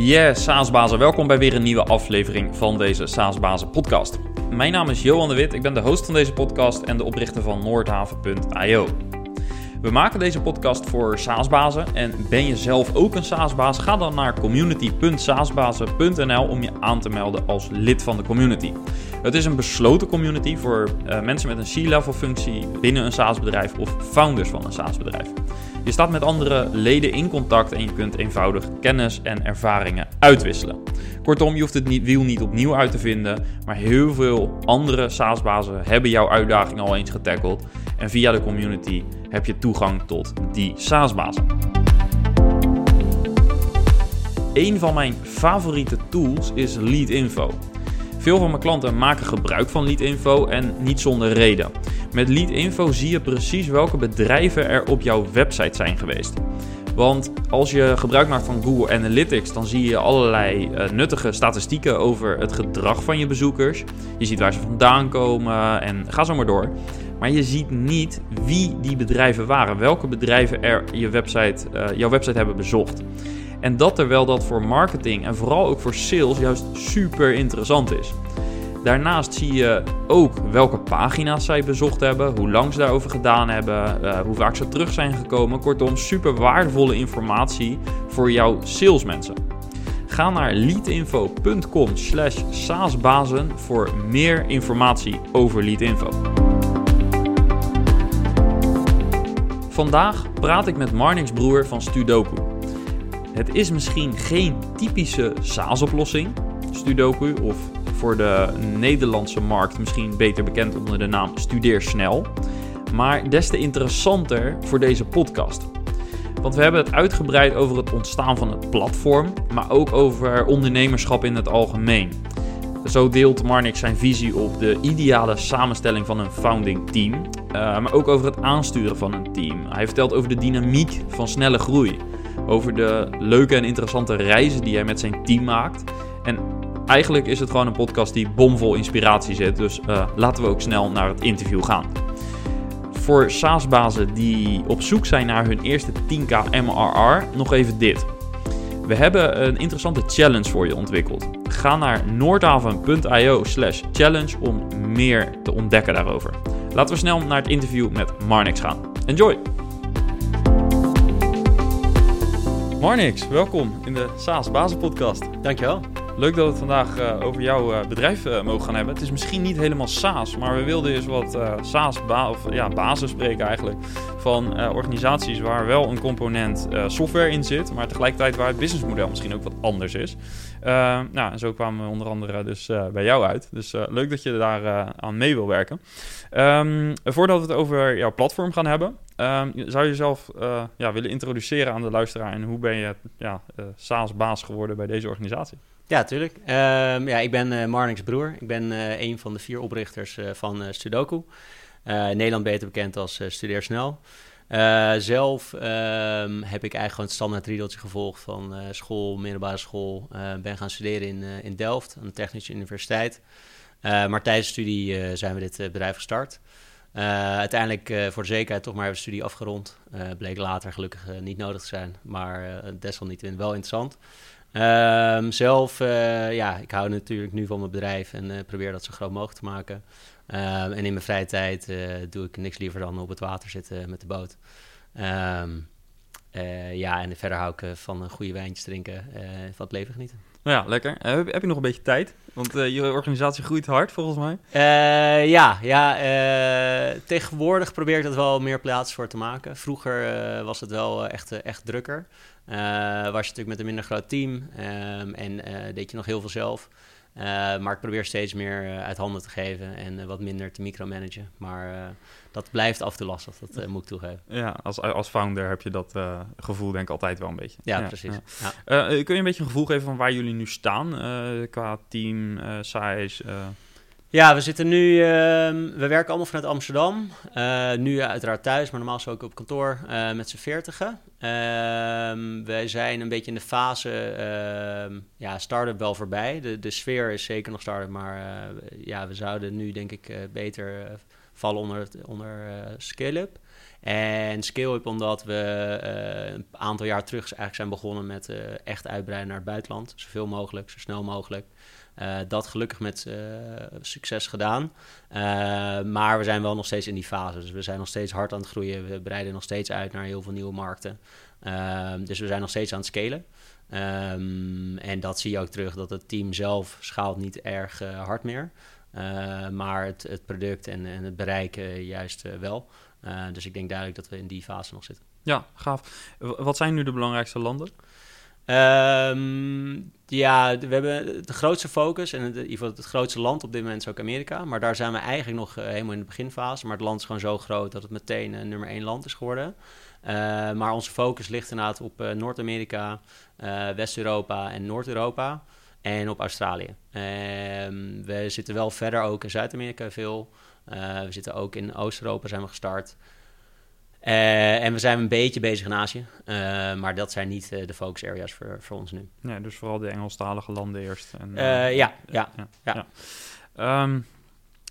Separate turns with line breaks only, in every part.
Yes, SaaSbazen, welkom bij weer een nieuwe aflevering van deze SaaSbazen podcast. Mijn naam is Johan de Wit, ik ben de host van deze podcast en de oprichter van Noordhaven.io. We maken deze podcast voor SaaSbazen en ben je zelf ook een SaaSbaas? Ga dan naar community.saasbazen.nl om je aan te melden als lid van de community. Het is een besloten community voor uh, mensen met een C-level functie binnen een SaaS-bedrijf of founders van een SaaS-bedrijf. Je staat met andere leden in contact en je kunt eenvoudig kennis en ervaringen uitwisselen. Kortom, je hoeft het wiel niet opnieuw uit te vinden, maar heel veel andere SaaS-bazen hebben jouw uitdaging al eens getackled. En via de community heb je toegang tot die SaaS-bazen. Een van mijn favoriete tools is Leadinfo. Veel van mijn klanten maken gebruik van Leadinfo en niet zonder reden. Met Leadinfo zie je precies welke bedrijven er op jouw website zijn geweest. Want als je gebruik maakt van Google Analytics, dan zie je allerlei uh, nuttige statistieken over het gedrag van je bezoekers. Je ziet waar ze vandaan komen en ga zo maar door. Maar je ziet niet wie die bedrijven waren, welke bedrijven er je website, uh, jouw website hebben bezocht. En dat terwijl dat voor marketing en vooral ook voor sales juist super interessant is. Daarnaast zie je ook welke pagina's zij bezocht hebben, hoe lang ze daarover gedaan hebben, uh, hoe vaak ze terug zijn gekomen. Kortom, super waardevolle informatie voor jouw salesmensen. Ga naar leadinfo.com slash saasbazen voor meer informatie over Leadinfo. Vandaag praat ik met Marnix Broer van Studoku. Het is misschien geen typische SaaS-oplossing, Studoku, of voor de Nederlandse markt misschien beter bekend onder de naam Studeer Snel. Maar des te interessanter voor deze podcast. Want we hebben het uitgebreid over het ontstaan van het platform, maar ook over ondernemerschap in het algemeen. Zo deelt Marnix zijn visie op de ideale samenstelling van een founding team, uh, maar ook over het aansturen van een team. Hij vertelt over de dynamiek van snelle groei, over de leuke en interessante reizen die hij met zijn team maakt. En eigenlijk is het gewoon een podcast die bomvol inspiratie zit, dus uh, laten we ook snel naar het interview gaan. Voor SaaS-bazen die op zoek zijn naar hun eerste 10k MRR, nog even dit. We hebben een interessante challenge voor je ontwikkeld. Ga naar noordhaven.io slash challenge om meer te ontdekken daarover. Laten we snel naar het interview met Marnix gaan. Enjoy! Marnix, welkom in de SaaS Bazen podcast.
Dankjewel.
Leuk dat we het vandaag uh, over jouw uh, bedrijf uh, mogen gaan hebben. Het is misschien niet helemaal SaaS, maar we wilden eens wat SaaS ba of, ja, basis spreken eigenlijk. Van organisaties waar wel een component software in zit, maar tegelijkertijd waar het businessmodel misschien ook wat anders is. nou, zo kwamen we onder andere dus bij jou uit. Dus leuk dat je daar aan mee wil werken. Um, voordat we het over jouw platform gaan hebben, um, zou je jezelf ja, willen introduceren aan de luisteraar en hoe ben je ja, SaaS-baas geworden bij deze organisatie?
Ja, tuurlijk. Um, ja, ik ben uh, Marnix broer. Ik ben uh, een van de vier oprichters uh, van Studoku. in Nederland beter bekend als Studeer Snel. zelf um, heb ik eigenlijk het standaard riedeltje gevolgd van school, middelbare school. ben gaan studeren in, in Delft, aan de Technische Universiteit. maar tijdens de studie zijn we dit bedrijf gestart. uiteindelijk voor de zekerheid toch maar even de studie afgerond. bleek later gelukkig niet nodig te zijn, maar desalniettemin wel interessant. Um, zelf, uh, ja, ik hou natuurlijk nu van mijn bedrijf en uh, probeer dat zo groot mogelijk te maken. Um, en in mijn vrije tijd uh, doe ik niks liever dan op het water zitten met de boot. Um, ja, en verder hou ik van goede wijntjes drinken, van het leven genieten.
Ja, lekker. Heb, heb, je nog een beetje tijd? Want je organisatie groeit hard, volgens mij.
ja, ja tegenwoordig probeer ik dat wel meer plaats voor te maken. Vroeger was het wel echt, echt drukker. Was je natuurlijk met een minder groot team um, en deed je nog heel veel zelf. Uh, maar ik probeer steeds meer uit handen te geven en wat minder te micromanagen. Maar dat blijft af toe lastig, dat moet ik toegeven.
Ja, als, als founder heb je dat gevoel denk ik altijd wel een beetje.
Ja, precies.
Ja. kun je een beetje een gevoel geven van waar jullie nu staan qua team, size?
Ja, we zitten nu, uh, we werken allemaal vanuit Amsterdam. Uh, nu uiteraard thuis, maar normaal zo ook op kantoor uh, met z'n veertigen. Ehm, wij zijn een beetje in de fase, ehm, ja, start-up wel voorbij. De, de sfeer is zeker nog start-up, maar eh, ja, we zouden nu denk ik beter vallen onder, onder scale-up. En scale-up omdat we een aantal jaar terug eigenlijk zijn begonnen met echt uitbreiden naar het buitenland. Zoveel mogelijk, zo snel mogelijk. Dat gelukkig met succes gedaan. maar we zijn wel nog steeds in die fase. Dus we zijn nog steeds hard aan het groeien. We breiden nog steeds uit naar heel veel nieuwe markten. Ehm, dus we zijn nog steeds aan het scalen. Um, en dat zie je ook terug dat het team zelf schaalt niet erg hard meer. Maar het, het, product en, en het bereiken juist wel. dus ik denk duidelijk dat we in die fase nog zitten.
Ja, gaaf. Wat zijn nu de belangrijkste landen?
Um, ja, we hebben de grootste focus en het, in ieder geval het grootste land op dit moment is ook Amerika. Maar daar zijn we eigenlijk nog helemaal in de beginfase. Maar het land is gewoon zo groot dat het meteen nummer één land is geworden. Uh, maar onze focus ligt inderdaad op Noord-Amerika, West-Europa en Noord-Europa. En op Australië. Ehm, we zitten wel verder ook in Zuid-Amerika veel. we zitten ook in Oost-Europa zijn we gestart. En we zijn een beetje bezig in Azië. maar dat zijn niet de focus areas voor, voor ons nu.
Ja, dus vooral de Engelstalige landen eerst.
En, ja, ja, ja. ja.
ja. Um,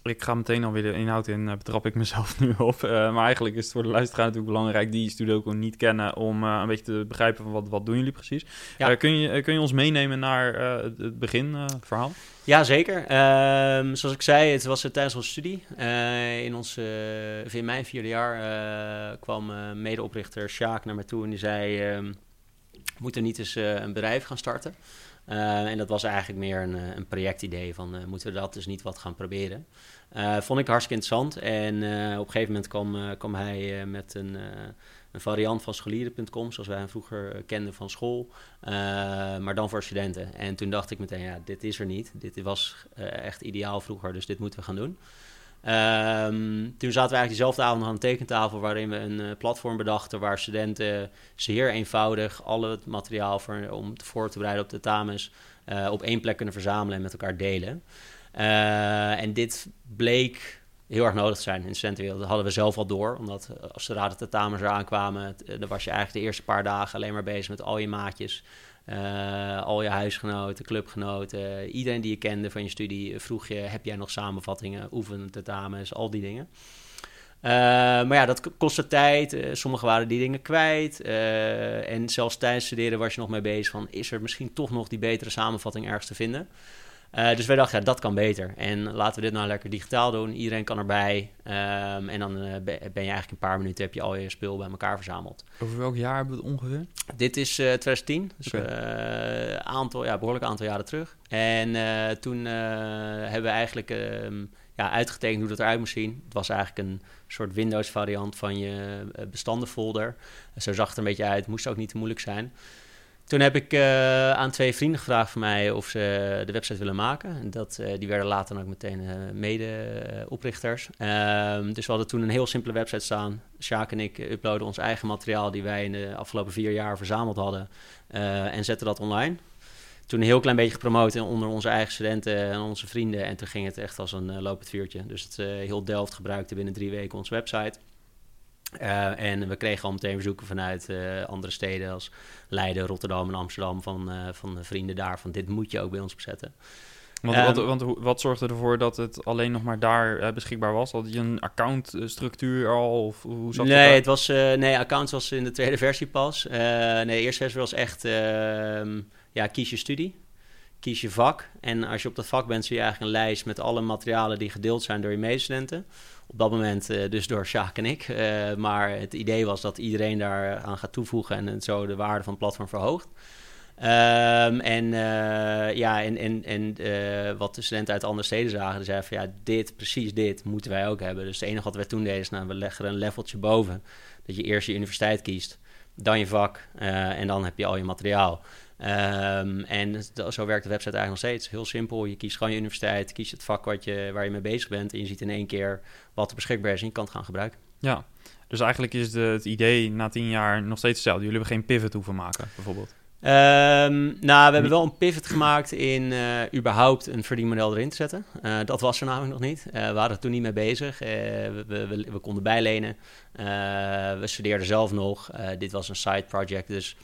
ik ga meteen alweer de inhoud in, uh, betrap ik mezelf nu op. Uh, maar eigenlijk is het voor de luisteraar natuurlijk belangrijk die Sudoku niet kennen... om uh, een beetje te begrijpen van wat, wat doen jullie precies. Ja. kun, je, kun je ons meenemen naar het beginverhaal?
ja, zeker. Ehm, zoals ik zei, het was tijdens onze studie. in, ons, in mijn vierde jaar kwam medeoprichter Sjaak naar me toe en die zei... Ehm, we moeten niet eens een bedrijf gaan starten... en dat was eigenlijk meer een, een projectidee van moeten we dat dus niet wat gaan proberen. Uh, vond ik hartstikke interessant. En uh, op een gegeven moment kwam, uh, kwam hij met een, een, variant van scholieren.com, zoals wij hem vroeger kenden van school, maar dan voor studenten. En toen dacht ik meteen, ja, dit is er niet. Dit was echt ideaal vroeger, dus dit moeten we gaan doen. Um, toen zaten we eigenlijk diezelfde avond aan een tekentafel waarin we een platform bedachten waar studenten zeer eenvoudig al het materiaal voor, om voor te bereiden op de tamens op één plek kunnen verzamelen en met elkaar delen. Uh, en dit bleek heel erg nodig te zijn in de studentenwereld. Dat hadden we zelf al door, omdat eh, als zodra de tentamens eraan kwamen, eh, dan was je eigenlijk de eerste paar dagen alleen maar bezig met al je maatjes. Al je huisgenoten, clubgenoten, iedereen die je kende van je studie vroeg je: heb jij nog samenvattingen, oefenen, tentamens, al die dingen. Maar ja, dat kostte tijd. Sommigen waren die dingen kwijt. En zelfs tijdens studeren was je nog mee bezig van... is er misschien toch nog die betere samenvatting ergens te vinden? Uh, dus wij dachten, ja, dat kan beter. En laten we dit nou lekker digitaal doen. Iedereen kan erbij. Um, en dan uh, ben je eigenlijk een paar minuten heb je al je spul bij elkaar verzameld.
Over welk jaar hebben we het ongeveer?
Dit is uh, 2010. Dus okay. aantal, ja, behoorlijk aantal jaren terug. En toen hebben we eigenlijk um, ja, uitgetekend hoe dat eruit moest zien. Het was eigenlijk een soort Windows variant van je bestandenfolder. Zo zag het er een beetje uit. Moest ook niet te moeilijk zijn. Toen heb ik uh, aan twee vrienden gevraagd van mij of ze de website willen maken. Dat, uh, die werden later dan ook meteen uh, mede-oprichters. Ehm, dus we hadden toen een heel simpele website staan. Sjaak en ik uploaden ons eigen materiaal die wij in de afgelopen vier jaar verzameld hadden. en zetten dat online. Toen een heel klein beetje gepromoot onder onze eigen studenten en onze vrienden. En toen ging het echt als een lopend vuurtje. Dus het heel Delft gebruikte binnen drie weken onze website. Uh, en we kregen al meteen verzoeken vanuit uh, andere steden als Leiden, Rotterdam en Amsterdam van, uh, van de vrienden daar van dit moet je ook bij ons bezetten.
Want, um, wat, want wat zorgde ervoor dat het alleen nog maar daar beschikbaar was? Had je een accountstructuur al? Of hoe zat
nee, het was, nee, accounts was in de tweede versie pas. nee, de eerste versie was echt ehm, ja, kies je studie kies je vak. En als je op dat vak bent, zie je eigenlijk een lijst met alle materialen die gedeeld zijn door je medestudenten. Op dat moment uh, dus door Sjaak en ik. Uh, maar het idee was dat iedereen daar aan gaat toevoegen en zo de waarde van het platform verhoogt. Um, en uh, ja, en, en, en wat de studenten uit andere steden zagen, zeiden van ja, dit, precies dit moeten wij ook hebben. Dus het enige wat we toen deden is, nou, we leggen er een leveltje boven. Dat je eerst je universiteit kiest, dan je vak en dan heb je al je materiaal. Um, en zo werkt de website eigenlijk nog steeds. Heel simpel. Je kiest gewoon je universiteit, kies het vak wat je, waar je mee bezig bent. En je ziet in één keer wat er beschikbaar is en je kan het gaan gebruiken.
Ja, dus eigenlijk is de, het idee na tien jaar nog steeds hetzelfde. Jullie hebben geen pivot hoeven maken, bijvoorbeeld.
Um, nou, we hebben wel een pivot gemaakt in uh, überhaupt een verdienmodel erin te zetten. Uh, dat was er namelijk nog niet. Uh, we waren er toen niet mee bezig. We, we, we, konden bijlenen. we studeerden zelf nog. dit was een side project, dus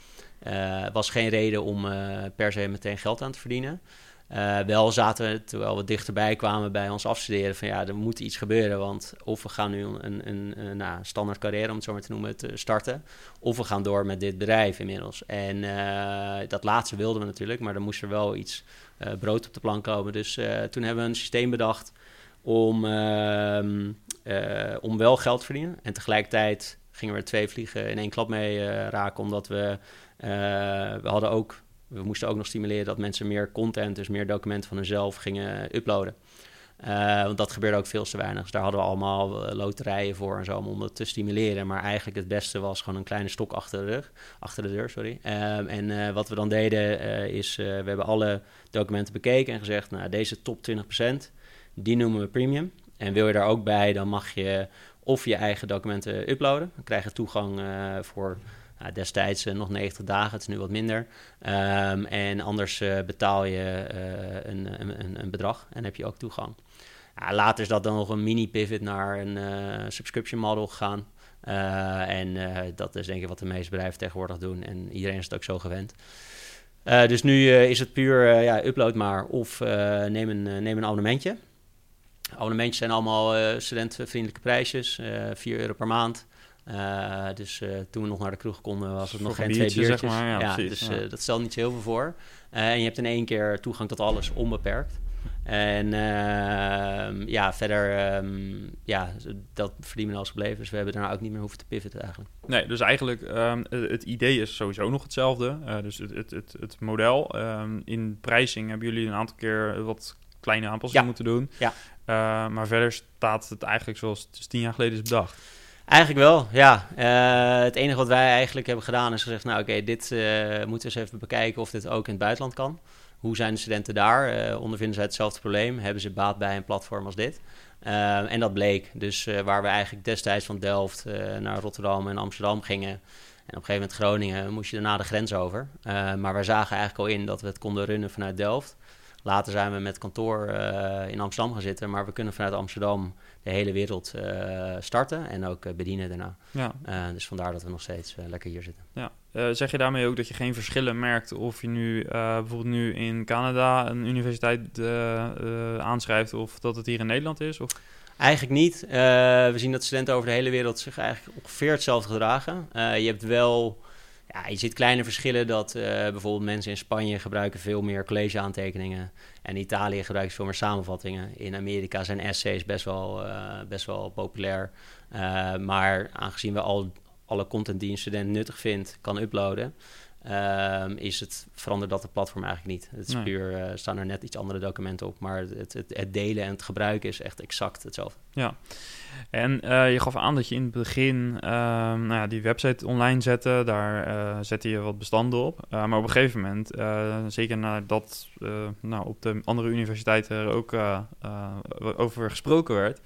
was geen reden om uh, per se meteen geld aan te verdienen. Uh, wel zaten we, terwijl we dichterbij kwamen bij ons afstuderen, van ja, er moet iets gebeuren. Want of we gaan nu een, een, nou, standaard carrière, om het zo maar te noemen, te starten. Of we gaan door met dit bedrijf inmiddels. En dat laatste wilden we natuurlijk, maar dan moest er wel iets brood op de plank komen. Dus toen hebben we een systeem bedacht om, ehm, om wel geld te verdienen. En tegelijkertijd gingen we twee vliegen in één klap mee raken, omdat we, we hadden ook we moesten ook nog stimuleren dat mensen meer content, dus meer documenten van hunzelf gingen uploaden. Uh, want dat gebeurde ook veel te weinig. Dus daar hadden we allemaal eh, loterijen voor en zo om dat te stimuleren. Maar eigenlijk het beste was gewoon een kleine stok achter de rug, achter de deur, sorry. Um, en wat we dan deden is, we hebben alle documenten bekeken en gezegd, nou deze top 20%, die noemen we premium. En wil je daar ook bij, dan mag je of je eigen documenten uploaden. Dan krijg je toegang voor nou, destijds uh, nog 90 dagen, het is nu wat minder. Um, en anders uh, betaal je uh, een, een, een, bedrag en heb je ook toegang. Ja, later is dat dan nog een mini-pivot naar een subscription model gegaan. en dat is denk ik wat de meeste bedrijven tegenwoordig doen. En iedereen is het ook zo gewend. dus nu is het puur ja, upload maar of neem, een, neem een abonnementje. Abonnementjes zijn allemaal studentenvriendelijke prijsjes, 4 euro per maand. Uh, dus uh, toen we nog naar de kroeg konden, was het nog geen twee biertjes. Zeg maar. ja, ja, precies, dus uh, dat stelt niet zo heel veel voor. en je hebt in één keer toegang tot alles onbeperkt. En ehm, ja, verder, um, ja, dat verdienen als gebleven. Dus we hebben daarna ook niet meer hoeven te pivoten eigenlijk.
Nee, dus eigenlijk um, het idee is sowieso nog hetzelfde. dus het, het, het, het model. in prijzing hebben jullie een aantal keer wat kleine aanpassingen ja. moeten doen. Ja. maar verder staat het eigenlijk zoals het tien jaar geleden is bedacht.
Eigenlijk wel, ja. Uh, het enige wat wij eigenlijk hebben gedaan is gezegd... nou oké, dit uh, moeten we eens even bekijken of dit ook in het buitenland kan. Hoe zijn de studenten daar? Uh, ondervinden zij hetzelfde probleem? Hebben ze baat bij een platform als dit? en dat bleek. Dus waar we eigenlijk destijds van Delft naar Rotterdam en Amsterdam gingen... en op een gegeven moment Groningen moest je daarna de grens over. maar we zagen eigenlijk al in dat we het konden runnen vanuit Delft... Later zijn we met kantoor uh, in Amsterdam gaan zitten, maar we kunnen vanuit Amsterdam de hele wereld uh, starten en ook uh, bedienen daarna. Ja. dus vandaar dat we nog steeds lekker hier zitten.
Ja. zeg je daarmee ook dat je geen verschillen merkt of je nu bijvoorbeeld nu in Canada een universiteit aanschrijft of dat het hier in Nederland is? Of?
Eigenlijk niet. we zien dat studenten over de hele wereld zich eigenlijk ongeveer hetzelfde gedragen. je hebt wel ja, je ziet kleine verschillen dat uh, bijvoorbeeld mensen in Spanje gebruiken veel meer college-aantekeningen en in Italië gebruiken veel meer samenvattingen. In Amerika zijn essays best wel, uh, best wel populair. Uh, maar aangezien we al alle content die een student nuttig vindt kan uploaden, Um, is het, verandert dat het platform eigenlijk niet. Het is puur, staan er net iets andere documenten op, maar het, het, het, delen en het gebruiken is echt exact hetzelfde.
Ja, en uh, je gaf aan dat je in het begin uh, nou ja, die website online zette, daar uh, zette je wat bestanden op. maar op een gegeven moment, zeker nadat nou, op de andere universiteiten er ook over gesproken werd,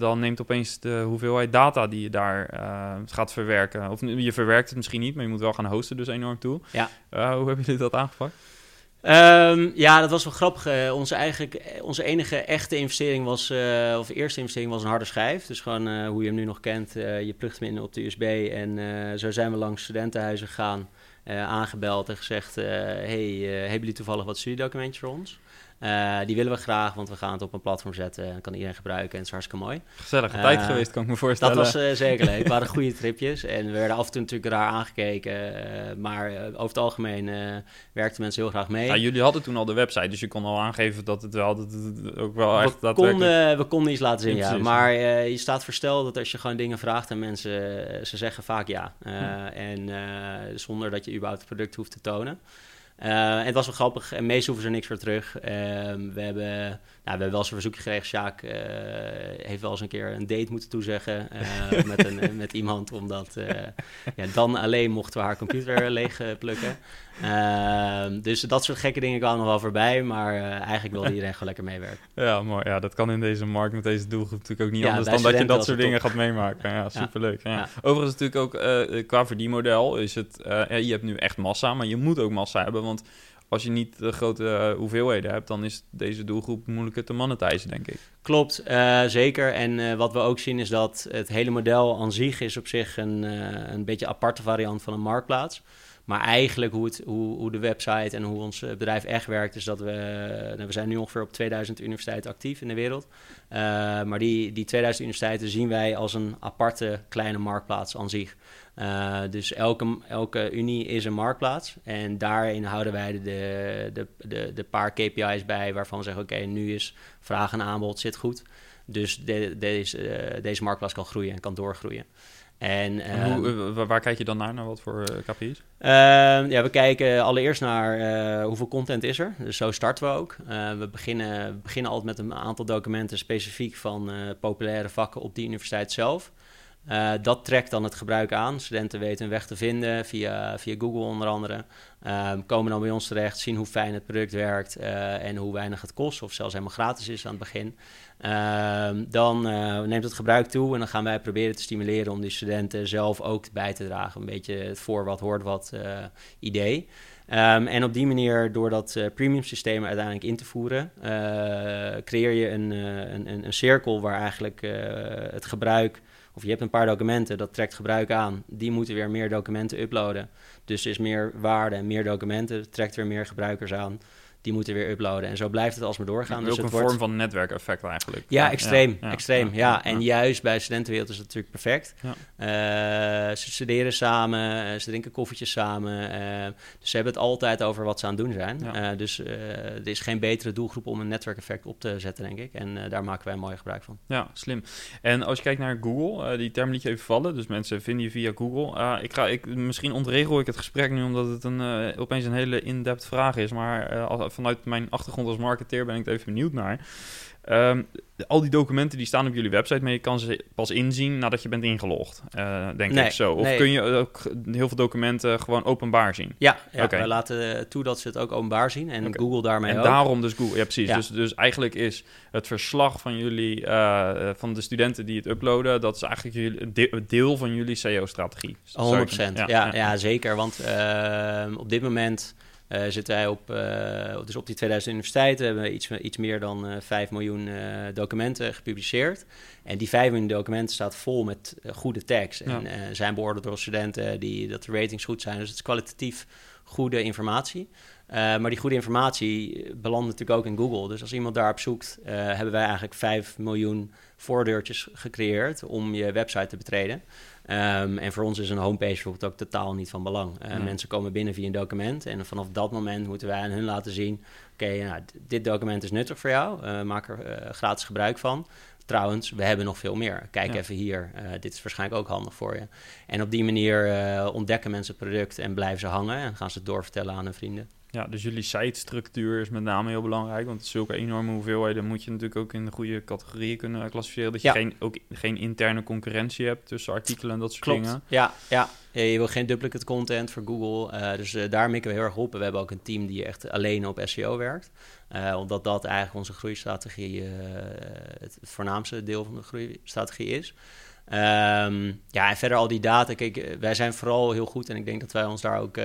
dan neemt opeens de hoeveelheid data die je daar gaat verwerken, of je verwerkt het misschien niet, maar je moet wel gaan hosten dus enorm toe. Ja. hoe hebben jullie dat aangepakt?
Um, ja, dat was wel grappig. Uh, onze, eigenlijk, onze enige echte investering was, uh, of eerste investering was een harde schijf. Dus gewoon hoe je hem nu nog kent. je plugt hem in op de USB. En zo zijn we langs studentenhuizen gegaan, aangebeld en gezegd... hey, hebben jullie toevallig wat studiedocumentjes voor ons? Uh, die willen we graag, want we gaan het op een platform zetten. En kan iedereen gebruiken en het is hartstikke mooi.
Gezellige uh, tijd geweest, kan ik me voorstellen.
Dat was uh, zeker leuk. Het waren goede tripjes. En we werden af en toe natuurlijk raar aangekeken. maar over het algemeen werkten mensen heel graag mee.
Ja, jullie hadden toen al de website, dus je kon al aangeven dat het wel dat het ook wel
we
echt
konden, we konden iets laten zien, ja. ja. Maar je staat versteld dat als je gewoon dingen vraagt aan mensen, ze zeggen vaak ja. Hm. En zonder dat je überhaupt het product hoeft te tonen. Uh, het was wel grappig en meestal hoeven ze niks voor terug. Uh, we, hebben, nou, we hebben wel eens een verzoekje gekregen. Sjaak uh, heeft wel eens een keer een date moeten toezeggen eh, met, een, met iemand. Omdat ja, dan alleen mochten we haar computer leeg plukken. Ehm, dus dat soort gekke dingen kwamen nog wel voorbij. Maar eigenlijk wilde iedereen gewoon lekker meewerken.
Ja, mooi. Ja, dat kan in deze markt met deze doelgroep natuurlijk ook niet anders dan dat je dat soort dingen gaat meemaken. Ja, superleuk. Ja. ja. Overigens natuurlijk ook qua verdienmodel is het... je hebt nu echt massa, maar je moet ook massa hebben want als je niet de grote uh, hoeveelheden hebt, dan is deze doelgroep moeilijker te monetizen, denk ik.
Klopt, uh, zeker. En uh, wat we ook zien is dat het hele model aan zich is op zich een, uh, een beetje aparte variant van een marktplaats. Maar eigenlijk hoe, het, hoe, hoe de website en hoe ons bedrijf echt werkt, is dat we, nou, we zijn nu ongeveer op 2000 universiteiten actief in de wereld. maar die, die 2000 universiteiten zien wij als een aparte kleine marktplaats aan zich. Dus elke, elke unie is een marktplaats. En daarin houden wij de, de, de, de paar KPI's bij waarvan we zeggen: oké, nu is vraag en aanbod zit goed. Dus de, deze, deze marktplaats kan groeien en kan doorgroeien. En,
en hoe, uh, waar kijk je dan naar, naar wat voor KPI's?
Ehm, ja, we kijken allereerst naar hoeveel content is er. Dus zo starten we ook. we, beginnen, we beginnen altijd met een aantal documenten specifiek van populaire vakken op die universiteit zelf. Uh, dat trekt dan het gebruik aan. Studenten weten hun weg te vinden via, via Google onder andere. Uh, komen dan bij ons terecht, zien hoe fijn het product werkt uh, en hoe weinig het kost, of zelfs helemaal gratis is aan het begin. Ehm, dan neemt het gebruik toe en dan gaan wij proberen te stimuleren om die studenten zelf ook bij te dragen. Een beetje het voor wat hoort wat idee. Um, en op die manier, door dat premium systeem uiteindelijk in te voeren, creëer je een, een, een, cirkel waar eigenlijk het gebruik of je hebt een paar documenten, dat trekt gebruik aan. Die moeten weer meer documenten uploaden. Dus is meer waarde en meer documenten, trekt weer meer gebruikers aan die moeten weer uploaden. En zo blijft het alsmaar doorgaan.
Dus ook een vorm van netwerkeffect eigenlijk.
Ja, extreem. extreem. Ja, en juist bij de studentenwereld is het natuurlijk perfect. Uh, ze studeren samen, uh, ze drinken koffietjes samen. Uh, dus ze hebben het altijd over wat ze aan het doen zijn. dus er is geen betere doelgroep om een netwerkeffect op te zetten, denk ik. En daar maken wij mooi gebruik van.
Ja, slim. En als je kijkt naar Google, die term liet je even vallen. Dus mensen vinden je via Google. ik ga, ik, misschien ontregel ik het gesprek nu omdat het een, opeens een hele in-depth vraag is. Maar als vanuit mijn achtergrond als marketeer ben ik er even benieuwd naar. Um, al die documenten die staan op jullie website, maar je kan ze pas inzien nadat je bent ingelogd, uh, denk ik zo. Of kun je ook heel veel documenten gewoon openbaar zien?
Ja, ja okay. wij laten toe dat ze het ook openbaar zien en Google daarmee
en
ook.
Daarom dus Google, ja precies. Dus, dus eigenlijk is het verslag van jullie, uh, van de studenten die het uploaden, dat is eigenlijk jullie, deel van jullie SEO-strategie.
100%, ja, ja, ja, zeker. Want uh, op dit moment... Uh, zitten wij op, uh, dus op die 2000 universiteiten hebben we iets, iets meer dan uh, eh, 5 miljoen documenten gepubliceerd. En die 5 miljoen documenten staat vol met goede tags. En zijn beoordeeld door studenten die, dat de ratings goed zijn. Dus het is kwalitatief goede informatie. Maar die goede informatie belandt natuurlijk ook in Google. Dus als iemand daarop zoekt, hebben wij eigenlijk 5 miljoen voordeurtjes gecreëerd om je website te betreden. Um, en voor ons is een homepage bijvoorbeeld ook totaal niet van belang. Uh, Mensen komen binnen via een document en vanaf dat moment moeten wij aan hun laten zien... oké, nou, dit document is nuttig voor jou, maak er gratis gebruik van. Trouwens, we hebben nog veel meer. Kijk even hier, dit is waarschijnlijk ook handig voor je. En op die manier ontdekken mensen het product en blijven ze hangen... en gaan ze het doorvertellen aan hun vrienden.
Ja, dus jullie site-structuur is met name heel belangrijk. Want zulke enorme hoeveelheden moet je natuurlijk ook in de goede categorieën kunnen klassificeren. Dat je geen, ook geen interne concurrentie hebt tussen artikelen en dat soort
Klopt.
dingen.
Ja, ja. Je wil geen duplicate content voor Google. Uh, dus uh, daar mikken we heel erg op. We hebben ook een team die echt alleen op SEO werkt. Uh, omdat dat eigenlijk onze groeistrategie het voornaamste deel van de groeistrategie is. Um, ja, en verder al die data. Kijk, wij zijn vooral heel goed en ik denk dat wij ons daar ook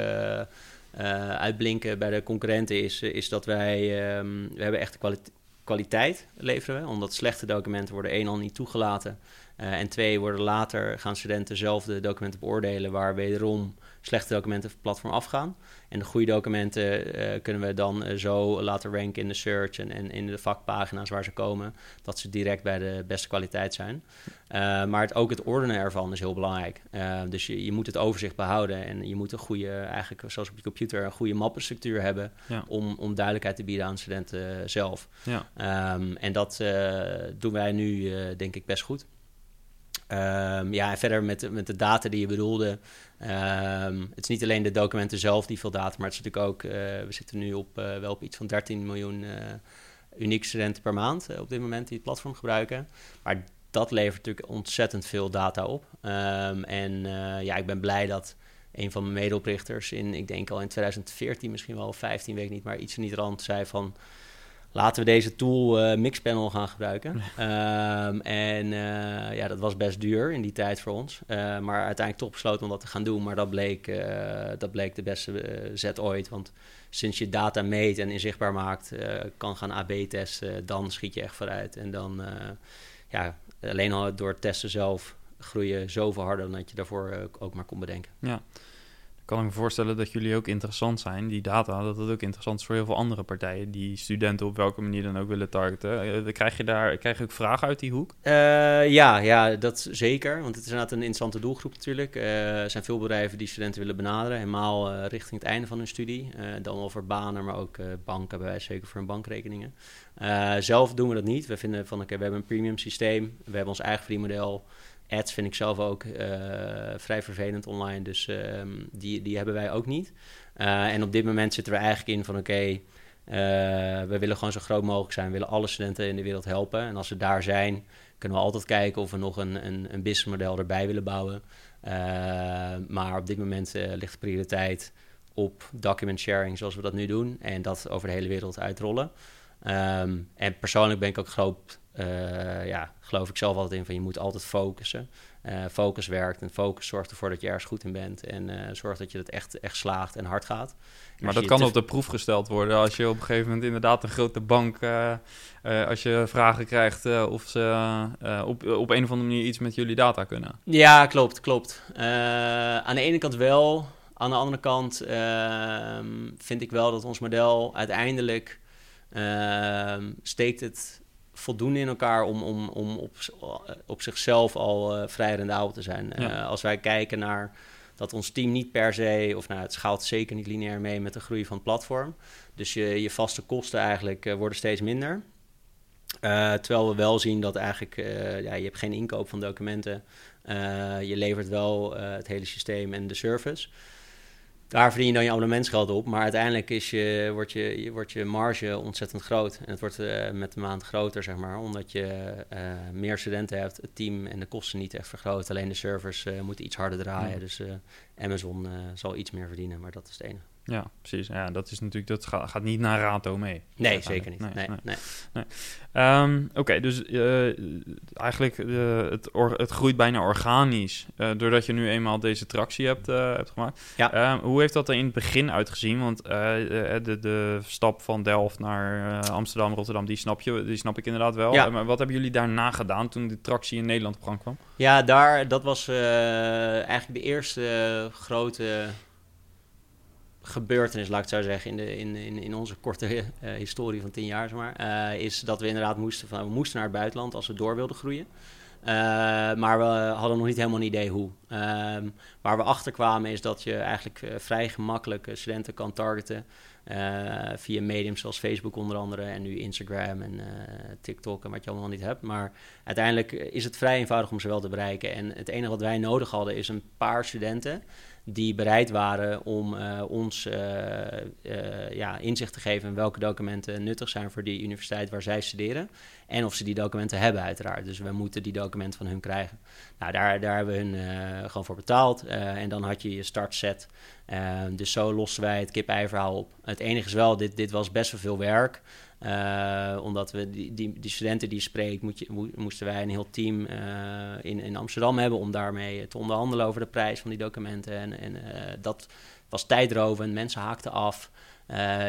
uitblinken bij de concurrenten is, is dat wij, um, we hebben echt kwaliteit kwaliteit leveren omdat slechte documenten worden één al niet toegelaten. Uh, en twee worden later gaan studenten zelf de documenten beoordelen, waar wederom slechte documenten van het platform afgaan. En de goede documenten uh, kunnen we dan uh, zo laten ranken in de search en, en, in de vakpagina's waar ze komen, dat ze direct bij de beste kwaliteit zijn. Uh, maar het, ook het ordenen ervan is heel belangrijk. dus je, je moet het overzicht behouden en je moet een goede, eigenlijk zoals op je computer, een goede mappenstructuur hebben ja. om, om duidelijkheid te bieden aan studenten zelf. Ja. Um, en dat doen wij nu denk ik best goed. Um, ja, en verder met, met de data die je bedoelde. Um, het is niet alleen de documenten zelf die veel data, maar het is natuurlijk ook, uh, we zitten nu op uh, wel op iets van 13 miljoen uh, unieke studenten per maand op dit moment die het platform gebruiken. Maar dat levert natuurlijk ontzettend veel data op. Um, en ja, ik ben blij dat een van mijn medeoprichters in, ik denk al in 2014, misschien wel 15, weet ik niet, maar iets in die rand zei van laten we deze tool uh, Mixpanel gaan gebruiken. Ehm, en uh, ja, dat was best duur in die tijd voor ons. Uh, maar uiteindelijk toch besloten om dat te gaan doen. Maar dat bleek, dat bleek de beste zet ooit. Want sinds je data meet en inzichtbaar maakt, kan gaan AB testen, dan schiet je echt vooruit. En dan, ja, alleen al door het testen zelf groei je zoveel harder dan dat je daarvoor ook maar kon bedenken.
Ja kan ik me voorstellen dat jullie ook interessant zijn, die data, dat het ook interessant is voor heel veel andere partijen die studenten op welke manier dan ook willen targeten. Uh, krijg je daar krijg je ook vragen uit die hoek?
Uh, ja, ja, dat zeker. Want het is inderdaad een interessante doelgroep natuurlijk. Er zijn veel bedrijven die studenten willen benaderen, helemaal richting het einde van hun studie. dan voor banen, maar ook banken bij wijze zeker voor hun bankrekeningen. zelf doen we dat niet. We vinden van oké, we hebben een premium systeem, we hebben ons eigen verdienmodel ads vind ik zelf ook uh, vrij vervelend online. Dus ehm, die, die hebben wij ook niet. Uh, en op dit moment zitten we eigenlijk in van oké, uh, we willen gewoon zo groot mogelijk zijn. We willen alle studenten in de wereld helpen. En als we daar zijn, kunnen we altijd kijken of we nog een, een, een businessmodel erbij willen bouwen. maar op dit moment ligt de prioriteit op document sharing zoals we dat nu doen. En dat over de hele wereld uitrollen. Um, en persoonlijk ben ik ook groot uh, ja, geloof ik zelf altijd in van je moet altijd focussen. Uh, focus werkt en focus zorgt ervoor dat je ergens goed in bent. En uh, zorgt dat je het echt, echt slaagt en hard gaat.
maar dat kan op de proef gesteld worden als je op een gegeven moment inderdaad een grote bank... als je vragen krijgt of ze op, op een of andere manier iets met jullie data kunnen.
Ja, klopt, klopt. aan de ene kant wel. Aan de andere kant ehm, vind ik wel dat ons model uiteindelijk... Ehm, steekt het voldoende in elkaar om, om, om op, op zichzelf al uh, vrij rendabel te zijn. Uh, als wij kijken naar dat ons team niet per se, of nou, het schaalt zeker niet lineair mee met de groei van het platform. Dus je, je vaste kosten eigenlijk uh, worden steeds minder. terwijl we wel zien dat eigenlijk, ja, je hebt geen inkoop van documenten. je levert wel het hele systeem en de service. Daar verdien je dan je abonnementsgeld op. Maar uiteindelijk is je, wordt, je, wordt je marge ontzettend groot. En het wordt uh, met de maand groter, zeg maar. Omdat je uh, meer studenten hebt, het team en de kosten niet echt vergroot. Alleen de servers uh, moeten iets harder draaien. Dus Amazon zal iets meer verdienen, maar dat is het enige.
Ja, precies. Ja, dat is natuurlijk dat gaat, gaat niet naar Rato mee.
Nee, zeker niet. Nee, nee, nee.
Um, Oké, dus uh, eigenlijk uh, het, het groeit bijna organisch uh, doordat je nu eenmaal deze tractie hebt, hebt gemaakt. Ja. Um, hoe heeft dat er in het begin uitgezien? Want de, de stap van Delft naar Amsterdam, Rotterdam, die snap, je, die snap ik inderdaad wel. Ja. maar wat hebben jullie daarna gedaan toen de tractie in Nederland op gang kwam?
Ja, daar, dat was eigenlijk de eerste grote gebeurtenis, laat ik het zo zeggen, in, de, in, in, in onze korte uh, historie van tien jaar, zeg maar, uh, is dat we inderdaad moesten, van, we moesten naar het buitenland als we door wilden groeien. Uh, maar we hadden nog niet helemaal een idee hoe. Ehm, waar we achter kwamen is dat je eigenlijk vrij gemakkelijk studenten kan targeten via mediums zoals Facebook onder andere en nu Instagram en TikTok en wat je allemaal niet hebt. Maar uiteindelijk is het vrij eenvoudig om ze wel te bereiken. En het enige wat wij nodig hadden is een paar studenten die bereid waren om uh, ons uh, uh, ja, inzicht te geven in welke documenten nuttig zijn voor die universiteit waar zij studeren. En of ze die documenten hebben, uiteraard. Dus we moeten die documenten van hun krijgen. Nou, daar, daar hebben we hun gewoon voor betaald. en dan had je je startset. dus zo losten wij het kip-ei-verhaal op. Het enige is wel, dit, dit was best wel veel werk. Uh, omdat we die, die, die, studenten die spreekt, moet je, moesten wij een heel team uh, in, in Amsterdam hebben om daarmee te onderhandelen over de prijs van die documenten. En, en uh, dat was tijdrovend, mensen haakten af.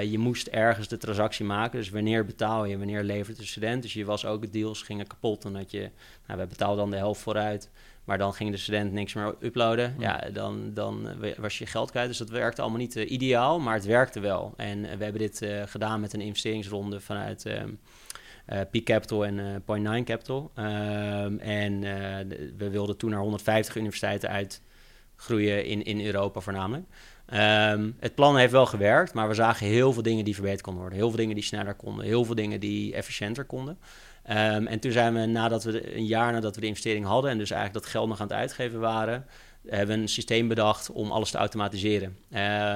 je moest ergens de transactie maken. Dus wanneer betaal je, wanneer levert de student? Dus je was ook, deals gingen kapot. En dat je, nou, we betaalden dan de helft vooruit. Maar dan ging de student niks meer uploaden. Ja, dan, dan was je geld kwijt. Dus dat werkte allemaal niet uh, ideaal, maar het werkte wel. En uh, we hebben dit uh, gedaan met een investeringsronde vanuit Peak Capital en Point Nine Capital. Um, en we wilden toen naar 150 universiteiten uitgroeien in, in Europa voornamelijk. Um, het plan heeft wel gewerkt, maar we zagen heel veel dingen die verbeterd konden worden. Heel veel dingen die sneller konden, heel veel dingen die efficiënter konden. Um, en toen zijn we, nadat we een jaar nadat we de investering hadden en dus eigenlijk dat geld nog aan het uitgeven waren, hebben we een systeem bedacht om alles te automatiseren.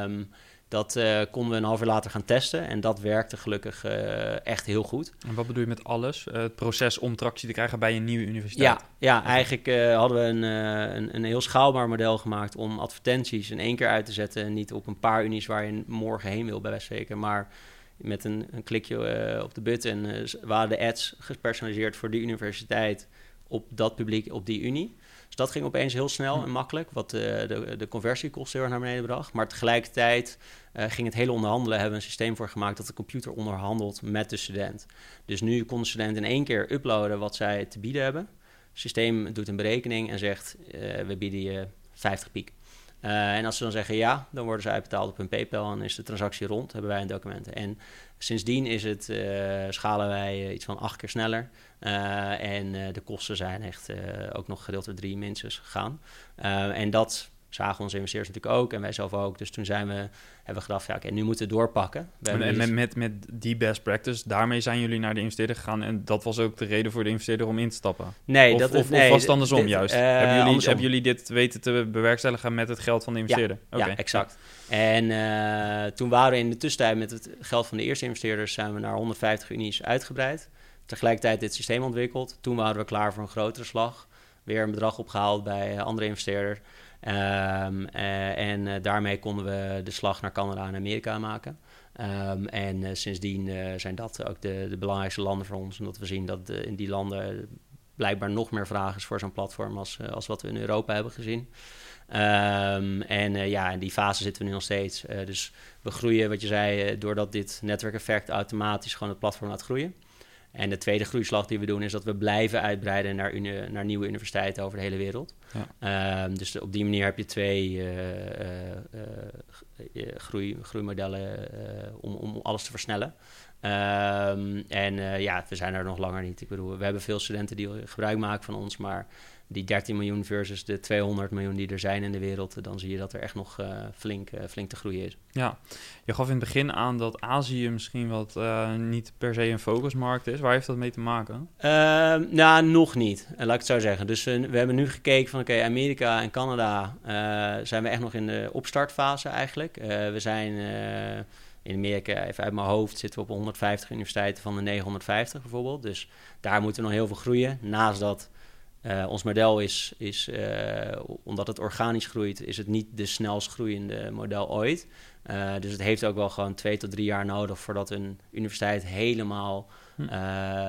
Um, dat uh, konden we een half uur later gaan testen en dat werkte gelukkig uh, echt heel goed.
En wat bedoel je met alles? Uh, het proces om tractie te krijgen bij een nieuwe universiteit?
Ja, ja eigenlijk hadden we een, een, een, heel schaalbaar model gemaakt om advertenties in één keer uit te zetten. En niet op een paar unies waar je morgen heen wil, bij wijze van spreken, maar Met een, een klikje op de button waren de ads gepersonaliseerd voor die universiteit op dat publiek, op die unie. Dus dat ging opeens heel snel en makkelijk, wat de, de conversiekosten heel erg naar beneden bracht. Maar tegelijkertijd ging het hele onderhandelen, hebben we een systeem voor gemaakt dat de computer onderhandelt met de student. Dus nu kon de student in één keer uploaden wat zij te bieden hebben. Het systeem doet een berekening en zegt, we bieden je 50 piek. Uh, en als ze dan zeggen ja, dan worden ze uitbetaald op hun PayPal en is de transactie rond, hebben wij een documenten. En sindsdien is het, uh, schalen wij uh, iets van acht keer sneller. en de kosten zijn echt ook nog gedeeld door drie minstens gegaan. en dat zagen onze investeerders natuurlijk ook en wij zelf ook. Dus toen zijn we, hebben we gedacht, ja, oké, nu moeten we doorpakken. We
en met, met, met die best practice, daarmee zijn jullie naar de investeerder gegaan en dat was ook de reden voor de investeerder om in te stappen?
Nee,
of,
dat
of,
nee,
of was het andersom juist?
Uh,
hebben, jullie,
andersom.
hebben jullie dit weten te bewerkstelligen met het geld van de investeerder?
Ja, ja exact. En uh, toen waren we in de tussentijd met het geld van de eerste investeerders zijn we naar 150 unies uitgebreid. Tegelijkertijd dit systeem ontwikkeld. Toen waren we klaar voor een grotere slag. Weer een bedrag opgehaald bij andere investeerder. Um, uh, en uh, daarmee konden we de slag naar Canada en Amerika maken. Um, en uh, sindsdien zijn dat ook de, de, belangrijkste landen voor ons. Omdat we zien dat in die landen blijkbaar nog meer vraag is voor zo'n platform als, als wat we in Europa hebben gezien. Um, en ja, in die fase zitten we nu nog steeds. dus we groeien, wat je zei, doordat dit netwerkeffect automatisch gewoon het platform laat groeien. En de tweede groeislag die we doen is dat we blijven uitbreiden naar, uni- naar nieuwe universiteiten over de hele wereld. Ja. Um, dus op die manier heb je twee uh, uh, uh, groei, groeimodellen om, om alles te versnellen. Um, en ja, we zijn er nog langer niet. Ik bedoel, we hebben veel studenten die gebruik maken van ons, maar die 13 miljoen versus de 200 miljoen die er zijn in de wereld, dan zie je dat er echt nog uh, flink, uh, flink te groeien is.
Ja, je gaf in het begin aan dat Azië misschien wat uh, niet per se een focusmarkt is. Waar heeft dat mee te maken?
Ehm, nou, nog niet, laat ik het zo zeggen. Dus we hebben nu gekeken van oké, Amerika en Canada zijn we echt nog in de opstartfase eigenlijk. we zijn in Amerika, even uit mijn hoofd, zitten we op 150 universiteiten van de 950 bijvoorbeeld. Dus daar moeten we nog heel veel groeien. Naast dat uh, ons model is, is uh, omdat het organisch groeit, is het niet de snelst groeiende model ooit. Uh, dus het heeft ook wel gewoon twee tot drie jaar nodig voordat een universiteit helemaal, hm.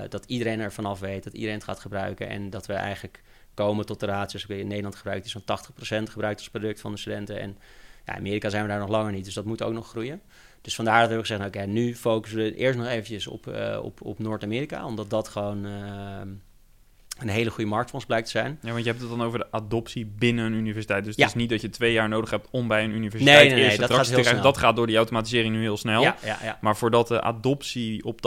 dat iedereen er vanaf weet, dat iedereen het gaat gebruiken en dat we eigenlijk komen tot de ratios. In Nederland gebruikt is zo'n 80% gebruikt als product van de studenten en ja, in Amerika zijn we daar nog langer niet, dus dat moet ook nog groeien. Dus vandaar dat we gezegd, oké, okay, nu focussen we eerst nog eventjes op, op, op Noord-Amerika, omdat dat gewoon een hele goede markt voor ons blijkt te zijn.
Ja, want je hebt het dan over de adoptie binnen een universiteit. Dus ja. het is niet dat je twee jaar nodig hebt om bij een universiteit
nee, nee, nee, dat gaat heel snel.
Dat gaat door die automatisering nu heel snel.
Ja, ja, ja.
Maar voordat de adoptie op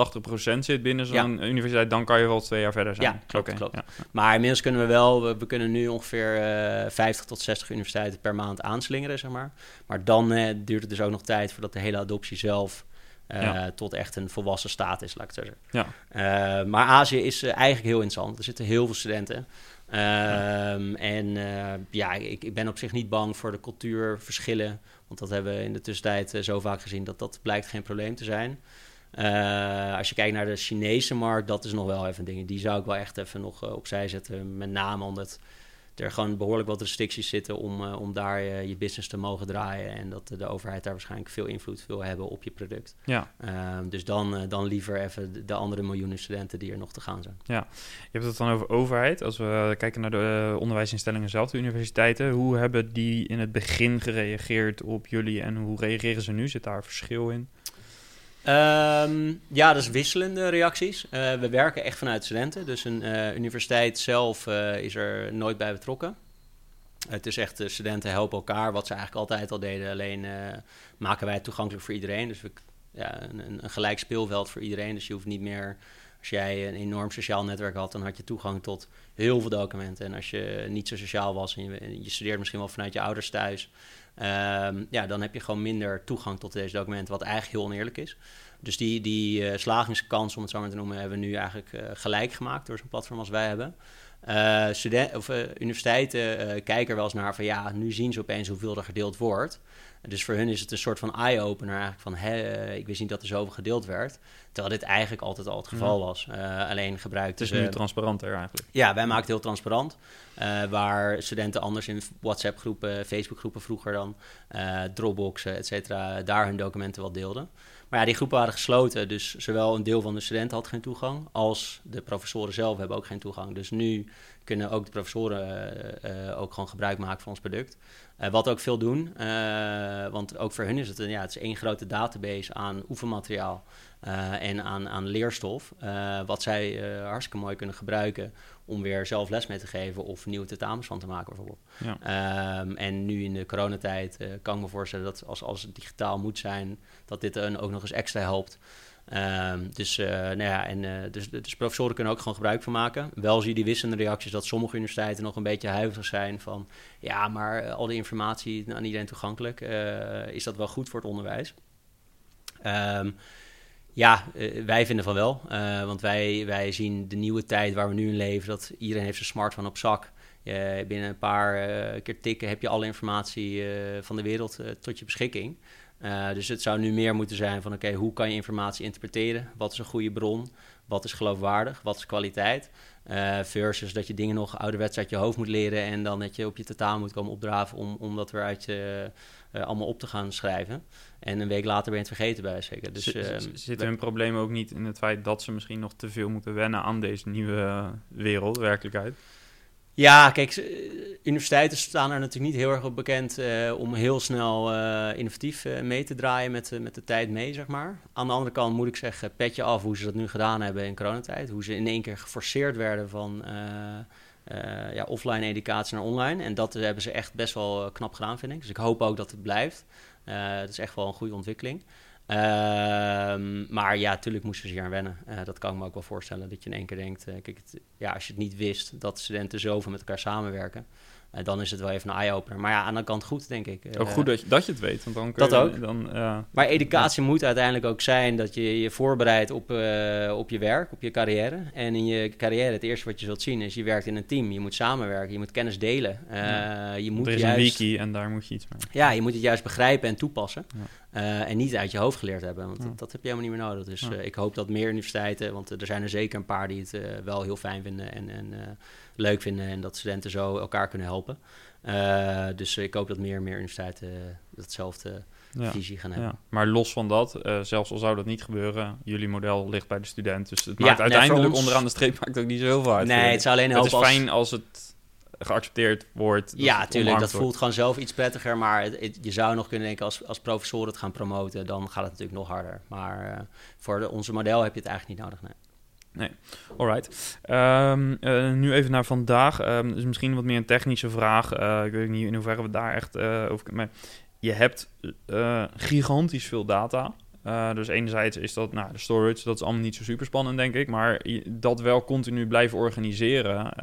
80% zit binnen zo'n universiteit, dan kan je wel twee jaar verder zijn.
Ja, klopt, okay. klopt. Maar inmiddels kunnen we wel, we, we kunnen nu ongeveer uh, 50 tot 60 universiteiten per maand aanslingeren, zeg maar. Maar dan uh, duurt het dus ook nog tijd voordat de hele adoptie zelf uh, ja. tot echt een volwassen staat is, laat ik het zo zeggen. Ja. Uh, maar Azië is uh, eigenlijk heel interessant. Er zitten heel veel studenten. Ja. En ja, ik, ik, ben op zich niet bang voor de cultuurverschillen. Want dat hebben we in de tussentijd zo vaak gezien dat dat blijkt geen probleem te zijn. als je kijkt naar de Chinese markt, dat is nog wel even een ding. Die zou ik wel echt even nog opzij zetten. Met name omdat er gewoon behoorlijk wat restricties zitten om, uh, om daar uh, je business te mogen draaien. En dat de overheid daar waarschijnlijk veel invloed wil hebben op je product.
Ja.
Uh, dus dan, uh, dan liever even de, de, andere miljoenen studenten die er nog te gaan zijn.
Ja, je hebt het dan over overheid. Als we kijken naar de onderwijsinstellingen zelf, de universiteiten. Hoe hebben die in het begin gereageerd op jullie en hoe reageren ze nu? Zit daar verschil in?
Um, ja, dat is wisselende reacties. Uh, we werken echt vanuit studenten. Dus een uh, universiteit zelf uh, is er nooit bij betrokken. Het is echt, de studenten helpen elkaar, wat ze eigenlijk altijd al deden. Alleen maken wij het toegankelijk voor iedereen. Dus we, ja, een, een, gelijk speelveld voor iedereen. Dus je hoeft niet meer, als jij een enorm sociaal netwerk had, dan had je toegang tot heel veel documenten. En als je niet zo sociaal was en je, je studeert misschien wel vanuit je ouders thuis, ja, dan heb je gewoon minder toegang tot deze documenten, wat eigenlijk heel oneerlijk is. Dus die, die uh, slagingskans, om het zo maar te noemen, hebben we nu eigenlijk uh, gelijk gemaakt door zo'n platform als wij hebben. Uh, student, of, universiteiten kijken er wel eens naar van ja, nu zien ze opeens hoeveel er gedeeld wordt. Dus voor hun is het een soort van eye-opener eigenlijk van, hé, ik wist niet dat er zoveel gedeeld werd. Terwijl dit eigenlijk altijd al het geval was. Uh, alleen gebruikt.
Het is nu transparanter eigenlijk.
Ja, wij maken het heel transparant. Uh, waar studenten anders in WhatsApp-groepen, Facebook-groepen vroeger dan, uh, Dropboxen, et cetera, daar hun documenten wel deelden. Maar ja, die groepen waren gesloten, dus zowel een deel van de studenten had geen toegang, als de professoren zelf hebben ook geen toegang. Dus nu kunnen ook de professoren ook gewoon gebruik maken van ons product. wat ook veel doen, want ook voor hun is het, een, ja, het is één grote database aan oefenmateriaal. En aan, aan leerstof, wat zij hartstikke mooi kunnen gebruiken om weer zelf les mee te geven of nieuwe tentamens van te maken bijvoorbeeld. Ja. Um, en nu in de coronatijd kan ik me voorstellen dat als, als het digitaal moet zijn, dat dit een ook nog eens extra helpt. Um, dus, nou ja, en, dus, dus professoren kunnen ook gewoon gebruik van maken. Wel zie je die wisselende reacties dat sommige universiteiten nog een beetje huiverig zijn van... ja, maar al die informatie aan iedereen toegankelijk, is dat wel goed voor het onderwijs? Um, ja, wij vinden van wel. Want wij, wij zien de nieuwe tijd waar we nu in leven, dat iedereen heeft zijn smartphone op zak. Binnen een paar keer tikken heb je alle informatie van de wereld tot je beschikking. Dus het zou nu meer moeten zijn van oké, hoe kan je informatie interpreteren? Wat is een goede bron? Wat is geloofwaardig? Wat is kwaliteit? versus dat je dingen nog ouderwets uit je hoofd moet leren en dan dat je op je tentamen moet komen opdraven om, om dat weer uit je uh, allemaal op te gaan schrijven. En een week later ben je het vergeten bij zeker. Dus, uh,
zit hun probleem ook niet in het feit dat ze misschien nog te veel moeten wennen aan deze nieuwe wereld, werkelijkheid?
Ja, kijk, eh, universiteiten staan er natuurlijk niet heel erg op bekend uh, om heel snel uh, innovatief mee te draaien met, met de tijd mee, zeg maar. Aan de andere kant moet ik zeggen, petje af hoe ze dat nu gedaan hebben in coronatijd. Hoe ze in één keer geforceerd werden van ja, offline educatie naar online. En dat hebben ze echt best wel eh, knap gedaan, vind ik. Dus ik hoop ook dat het blijft. Het is echt wel een goede ontwikkeling. Ehm, maar ja, natuurlijk moesten ze hier aan wennen. dat kan ik me ook wel voorstellen. Dat je in één keer denkt, kijk, het, ja, als je het niet wist dat studenten zoveel met elkaar samenwerken. Uh, dan is het wel even een eye-opener. Maar ja, aan de kant goed, denk ik.
Ook goed dat je, dat je het weet. Want dan
kun dat
je,
ook.
Dan,
maar educatie moet uiteindelijk ook zijn dat je je voorbereidt op, op je werk, op je carrière. En in je carrière, het eerste wat je zult zien is, je werkt in een team. Je moet samenwerken, je moet kennis delen. Ja. je moet
er is
juist,
een wiki en daar moet je iets mee.
Ja, je moet het juist begrijpen en toepassen. Ja. En niet uit je hoofd geleerd hebben, want dat, dat, heb je helemaal niet meer nodig. Dus ik hoop dat meer universiteiten, want er zijn er zeker een paar die het wel heel fijn vinden en, en leuk vinden. En dat studenten zo elkaar kunnen helpen. Uh, dus ik hoop dat meer en meer universiteiten datzelfde ja, visie gaan hebben. Ja.
Maar los van dat, uh, zelfs al zou dat niet gebeuren, jullie model ligt bij de student. Dus het maakt uiteindelijk ons... onderaan de streep maakt ook niet zo heel veel uit.
Nee, het zou alleen helpen
Het is fijn als het geaccepteerd wordt.
Ja, tuurlijk. Dat voelt gewoon zelf iets prettiger. Maar het, het, je zou nog kunnen denken, als, als professor het gaan promoten, dan gaat het natuurlijk nog harder. Maar voor de, onze model heb je het eigenlijk niet nodig, nee.
Nee, alright. Um, uh, nu even naar vandaag. Um, dus misschien wat meer een technische vraag. Uh, ik weet niet in hoeverre we daar echt over... Maar je hebt gigantisch veel data. Dus enerzijds is dat, nou, de storage, dat is allemaal niet zo super spannend, denk ik. Maar dat wel continu blijven organiseren,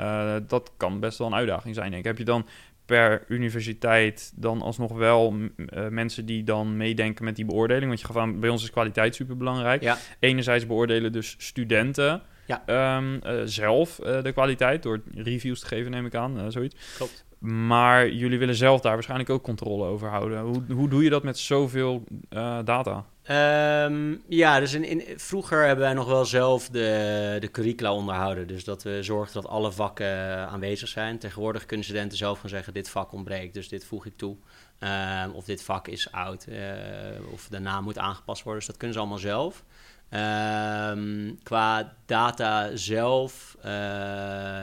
dat kan best wel een uitdaging zijn, denk ik. Heb je dan per universiteit dan alsnog wel uh, mensen die dan meedenken met die beoordeling. Want je gaat van, bij ons is kwaliteit super belangrijk. Ja. Enerzijds beoordelen dus studenten ja. um, uh, zelf de kwaliteit door reviews te geven, neem ik aan, zoiets.
Klopt.
Maar jullie willen zelf daar waarschijnlijk ook controle over houden. Hoe, hoe doe je dat met zoveel data?
Um, ja, dus vroeger hebben wij nog wel zelf de, de curricula onderhouden. Dus dat we zorgden dat alle vakken aanwezig zijn. Tegenwoordig kunnen studenten zelf gaan zeggen: dit vak ontbreekt, dus dit voeg ik toe. Um, of dit vak is oud, uh, of de naam moet aangepast worden. Dus dat kunnen ze allemaal zelf. Um, qua data zelf, uh,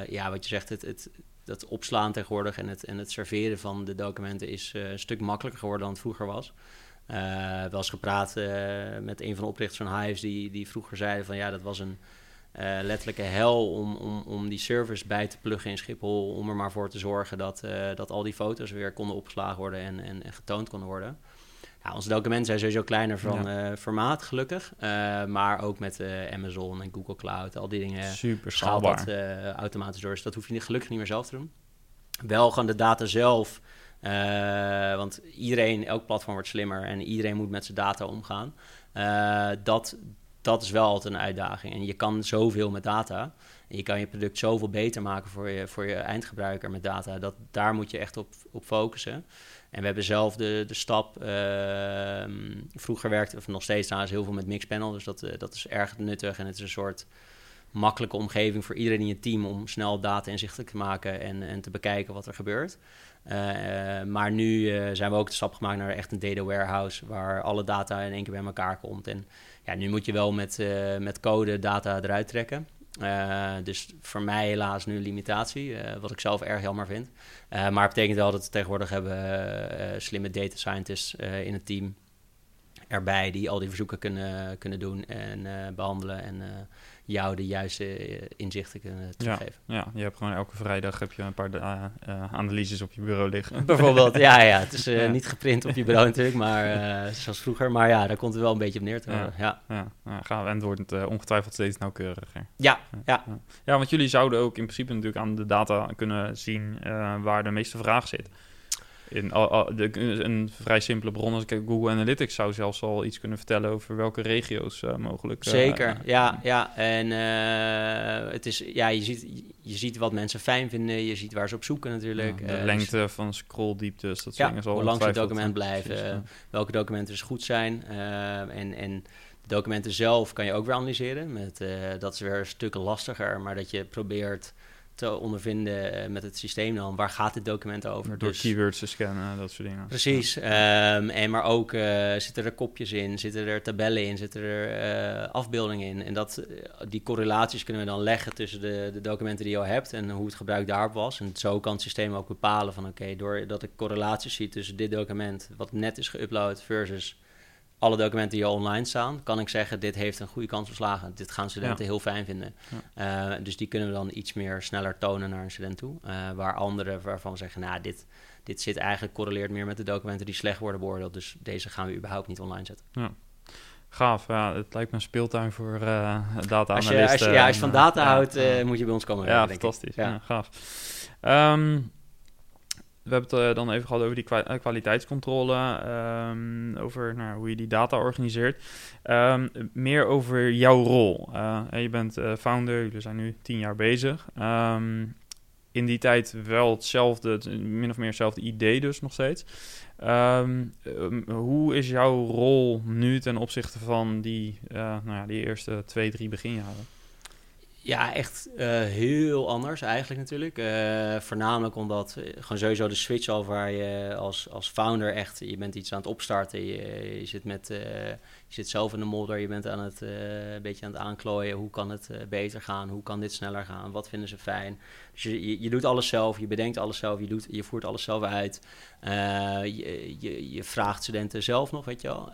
ja, wat je zegt, het, het, dat opslaan tegenwoordig en het, en het serveren van de documenten is uh, een stuk makkelijker geworden dan het vroeger was. Uh, wel eens gepraat uh, met een van de oprichters van Hives, die, die vroeger zeiden van ja, dat was een uh, letterlijke hel om, om, om die servers bij te pluggen in Schiphol, om er maar voor te zorgen dat, dat al die foto's weer konden opgeslagen worden en, en, en getoond konden worden. Ja, onze documenten zijn sowieso kleiner van ja. formaat, gelukkig. maar ook met Amazon en Google Cloud, al die dingen
Super schaalbaar.
dat automatisch door. Dus dat hoef je niet, gelukkig niet meer zelf te doen. Wel gaan de data zelf uh, want iedereen, elk platform wordt slimmer en iedereen moet met zijn data omgaan. Uh, dat, dat is wel altijd een uitdaging. En je kan zoveel met data. En je kan je product zoveel beter maken voor je, voor je eindgebruiker met data. Dat, daar moet je echt op, op focussen. En we hebben zelf de, de stap. Uh, vroeger werkte, of nog steeds trouwens, heel veel met Mixpanel. Dus dat, dat is erg nuttig. En het is een soort makkelijke omgeving voor iedereen in je team om snel data inzichtelijk te maken en, en te bekijken wat er gebeurt. Uh, maar nu uh, zijn we ook de stap gemaakt naar echt een data warehouse waar alle data in één keer bij elkaar komt. En ja, nu moet je wel met, met code data eruit trekken. dus voor mij helaas nu een limitatie, wat ik zelf erg jammer vind. maar het betekent wel dat we tegenwoordig hebben slimme data scientists in het team erbij die al die verzoeken kunnen, kunnen doen en behandelen. En jou de juiste eh, inzichten kunnen teruggeven.
Ja, ja, je hebt gewoon elke vrijdag heb je een paar uh, analyses op je bureau liggen.
Bijvoorbeeld, ja, ja. Het is uh, niet geprint op je bureau natuurlijk, maar zoals vroeger. Maar ja, daar komt het wel een beetje op neer te. Ja,
ja. ja, gaan, en het wordt ongetwijfeld steeds nauwkeuriger.
Ja, ja.
Ja, want jullie zouden ook in principe natuurlijk aan de data kunnen zien waar de meeste vraag zit. In, de, een vrij simpele bron als ik Google Analytics zou zelfs al iets kunnen vertellen over welke regio's uh, mogelijk.
Uh, Zeker, ja, ja. En uh, het is, ja, je ziet, je ziet wat mensen fijn vinden, je ziet waar ze op zoeken natuurlijk.
Ja, de lengte dus, van scrolldieptes, dat
ja,
zal
hoe lang het document blijven, welke documenten dus goed zijn. en, en de documenten zelf kan je ook weer analyseren. Met, dat is weer een stuk lastiger, maar dat je probeert te ondervinden eh, met het systeem dan. Waar gaat dit document over?
Door dus, keywords te scannen, dat soort dingen.
Precies. Um, en maar ook uh, zitten er kopjes in, zitten er tabellen in, zitten er uh, afbeeldingen in. En dat, die correlaties kunnen we dan leggen tussen de, de, documenten die je al hebt en hoe het gebruik daarop was. En zo kan het systeem ook bepalen van oké, okay, doordat ik correlaties zie tussen dit document wat net is geüpload versus alle documenten die online staan, kan ik zeggen: dit heeft een goede kans verslagen. Dit gaan studenten heel fijn vinden. Uh, dus die kunnen we dan iets meer sneller tonen naar een student toe. Uh, waar anderen waarvan we zeggen: nou, dit, dit zit eigenlijk correleert meer met de documenten die slecht worden beoordeeld. Dus deze gaan we überhaupt niet online zetten.
Ja. Gaaf, ja, het lijkt me een speeltuin voor uh, data
als je, als je, ja, als je van data houdt, moet je bij ons komen.
Ja, fantastisch. Ja. gaaf. Um, we hebben het uh, dan even gehad over die kwa uh, kwaliteitscontrole, um, over nou, hoe je die data organiseert. Um, meer over jouw rol. Uh, je bent founder, jullie zijn nu tien jaar bezig. Um, in die tijd wel hetzelfde, min of meer hetzelfde idee dus nog steeds. hoe is jouw rol nu ten opzichte van die, nou ja, die eerste twee, drie beginjaren?
Ja, echt uh, heel anders eigenlijk natuurlijk. Uh, voornamelijk omdat uh, gewoon sowieso de switch al waar je als, als founder echt... je bent iets aan het opstarten, je, je zit met je zit zelf in de modder, je bent aan het, uh, een beetje aan het aanklooien. Hoe kan het uh, beter gaan? Hoe kan dit sneller gaan? Wat vinden ze fijn? Dus je, je, doet alles zelf, je bedenkt alles zelf, je, doet, je voert alles zelf uit. Uh, je, je, vraagt studenten zelf nog, weet je wel.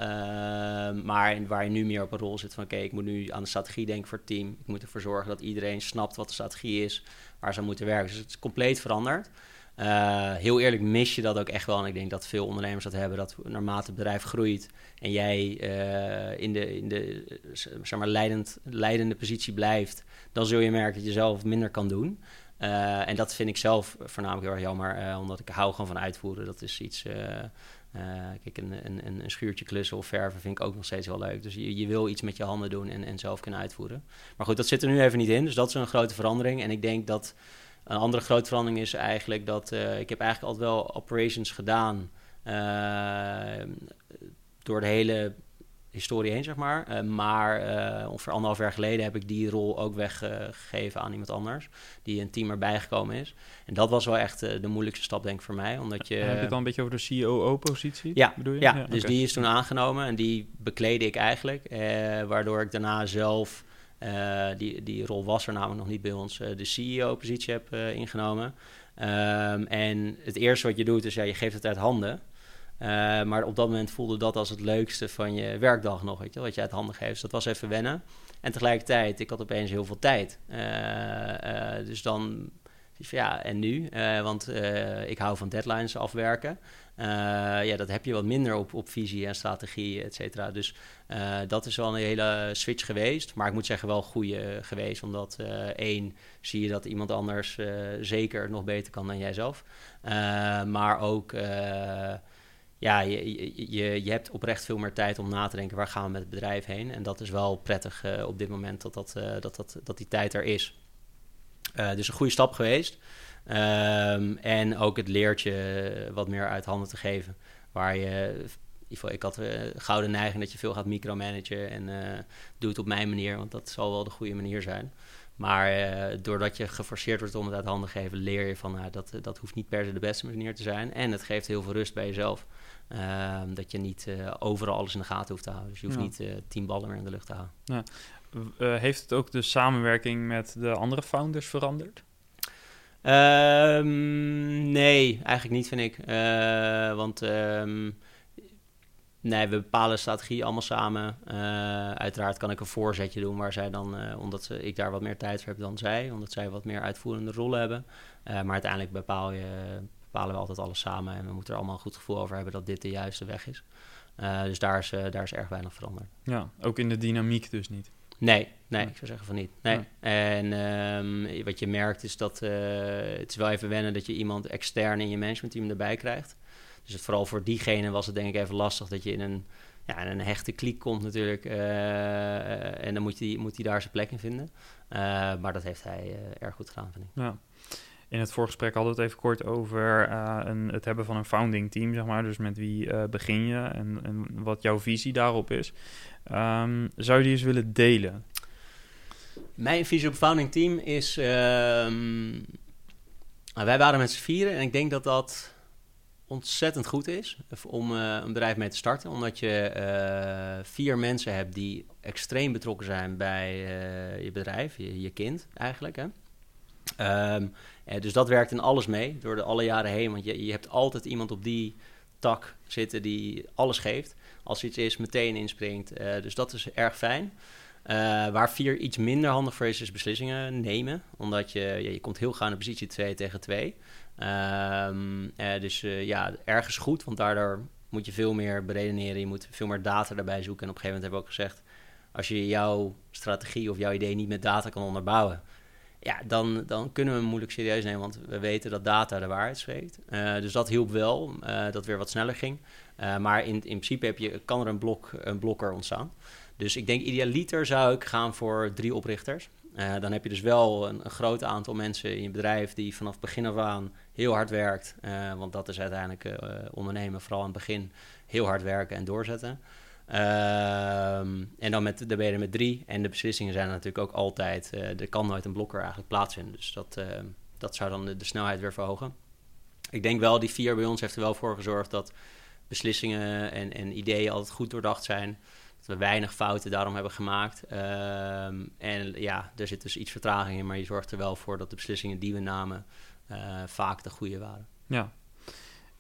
maar waar je nu meer op een rol zit van... oké, ik moet nu aan de strategie denken voor het team. Ik moet ervoor zorgen dat iedereen snapt wat de strategie is... waar ze moeten werken. Dus het is compleet veranderd. Uh, heel eerlijk mis je dat ook echt wel. En ik denk dat veel ondernemers dat hebben. Dat naarmate het bedrijf groeit en jij uh, in de, in de zeg maar, leidend, leidende positie blijft, dan zul je merken dat je zelf minder kan doen. Uh, en dat vind ik zelf voornamelijk heel erg jammer, omdat ik hou gewoon van uitvoeren. Dat is iets. kijk, een, een, een schuurtje klussen of verven vind ik ook nog steeds wel leuk. Dus je, je wil iets met je handen doen en, en zelf kunnen uitvoeren. Maar goed, dat zit er nu even niet in. Dus dat is een grote verandering. En ik denk dat een andere grote verandering is eigenlijk dat uh, ik heb eigenlijk altijd wel operations gedaan uh, door de hele historie heen, zeg maar. Uh, maar ongeveer anderhalf jaar geleden heb ik die rol ook weggegeven aan iemand anders, die een team erbij gekomen is. En dat was wel echt de moeilijkste stap, denk ik, voor mij. Omdat je,
heb je het dan een beetje over de COO-positie?
Ja, bedoel je? ja, ja dus die is toen aangenomen en die bekleedde ik eigenlijk, waardoor ik daarna zelf die, die rol was er namelijk nog niet bij ons, uh, de CEO-positie heb uh, ingenomen. Um, en het eerste wat je doet is, ja, je geeft het uit handen. maar op dat moment voelde dat als het leukste van je werkdag nog, weet je, wat je uit handen geeft. Dus dat was even wennen. En tegelijkertijd, ik had opeens heel veel tijd. dus dan, ja, en nu? want ik hou van deadlines afwerken. Uh, ja, dat heb je wat minder op, op visie en strategie, et cetera. Dus dat is wel een hele switch geweest. Maar ik moet zeggen, wel goede geweest. Omdat één, zie je dat iemand anders zeker nog beter kan dan jijzelf. maar ook, ja, je, je, je hebt oprecht veel meer tijd om na te denken... waar gaan we met het bedrijf heen? En dat is wel prettig op dit moment dat, dat, dat, dat, dat die tijd er is. Dus een goede stap geweest. Ehm, en ook het leertje wat meer uit handen te geven. Waar je ik had uh, gouden neiging dat je veel gaat micromanagen en uh, doe het op mijn manier, want dat zal wel de goede manier zijn. Maar uh, doordat je geforceerd wordt om het uit handen te geven, leer je van dat, dat hoeft niet per se de beste manier te zijn. En het geeft heel veel rust bij jezelf. Ehm, dat je niet overal alles in de gaten hoeft te houden. Dus je hoeft niet tien ballen meer in de lucht te houden. Ja.
Heeft het ook de samenwerking met de andere founders veranderd?
Um, nee, eigenlijk niet, vind ik. want um, Nee, we bepalen strategie allemaal samen. Uh, uiteraard kan ik een voorzetje doen waar zij dan, uh, omdat ze, ik daar wat meer tijd voor heb dan zij, omdat zij wat meer uitvoerende rollen hebben. Maar uiteindelijk bepaal je, bepalen we altijd alles samen en we moeten er allemaal een goed gevoel over hebben dat dit de juiste weg is. dus daar is, daar is erg weinig veranderd.
Ja, ook in de dynamiek dus niet?
Nee, nee, ik zou zeggen van niet. Nee. En um, wat je merkt is dat het is wel even wennen dat je iemand extern in je managementteam erbij krijgt. Dus vooral voor diegene was het denk ik even lastig dat je in een, ja, in een hechte kliek komt natuurlijk. Uh, en dan moet hij moet daar zijn plek in vinden. Uh, maar dat heeft hij erg goed gedaan, vind ik.
Ja. In het voorgesprek hadden we het even kort over een, het hebben van een founding team, zeg maar. Dus met wie begin je en, en, wat jouw visie daarop is. Um, zou je die eens willen delen?
Mijn visie op founding team is... Um, wij waren met z'n vieren en ik denk dat dat ontzettend goed is om uh, een bedrijf mee te starten. Omdat je vier mensen hebt die extreem betrokken zijn bij je bedrijf, je, je, kind eigenlijk. Hè? Um, dus dat werkt in alles mee, door de alle jaren heen. Want je, je hebt altijd iemand op die tak zitten die alles geeft. Als iets is, meteen inspringt. dus dat is erg fijn. Uh, waar vier iets minder handig voor is, is beslissingen nemen. Omdat je, ja, je komt heel gauw in de positie 2 tegen 2. Um, uh, dus ja, ergens goed, want daardoor moet je veel meer beredeneren. Je moet veel meer data daarbij zoeken. En op een gegeven moment hebben we ook gezegd... als je jouw strategie of jouw idee niet met data kan onderbouwen... ja, dan, dan kunnen we hem moeilijk serieus nemen... want we weten dat data de waarheid spreekt. Uh, dus dat hielp wel, dat weer wat sneller ging. maar in, in principe heb je, kan er een, blok, een blokker ontstaan. Dus ik denk idealiter zou ik gaan voor drie oprichters... Uh, dan heb je dus wel een, groot aantal mensen in je bedrijf die vanaf begin af aan heel hard werkt. Uh, want dat is uiteindelijk uh, ondernemen, vooral aan het begin heel hard werken en doorzetten. Ehm, en dan met, de ben met drie. En de beslissingen zijn natuurlijk ook altijd, er kan nooit een blokker eigenlijk plaatsvinden. Dus dat, dat zou dan de, snelheid weer verhogen. Ik denk wel, die vier bij ons heeft er wel voor gezorgd dat beslissingen en, en ideeën altijd goed doordacht zijn dat we weinig fouten daarom hebben gemaakt. Ehm, en ja, er zit dus iets vertraging in, maar je zorgt er wel voor dat de beslissingen die we namen uh, vaak de goede waren.
Ja.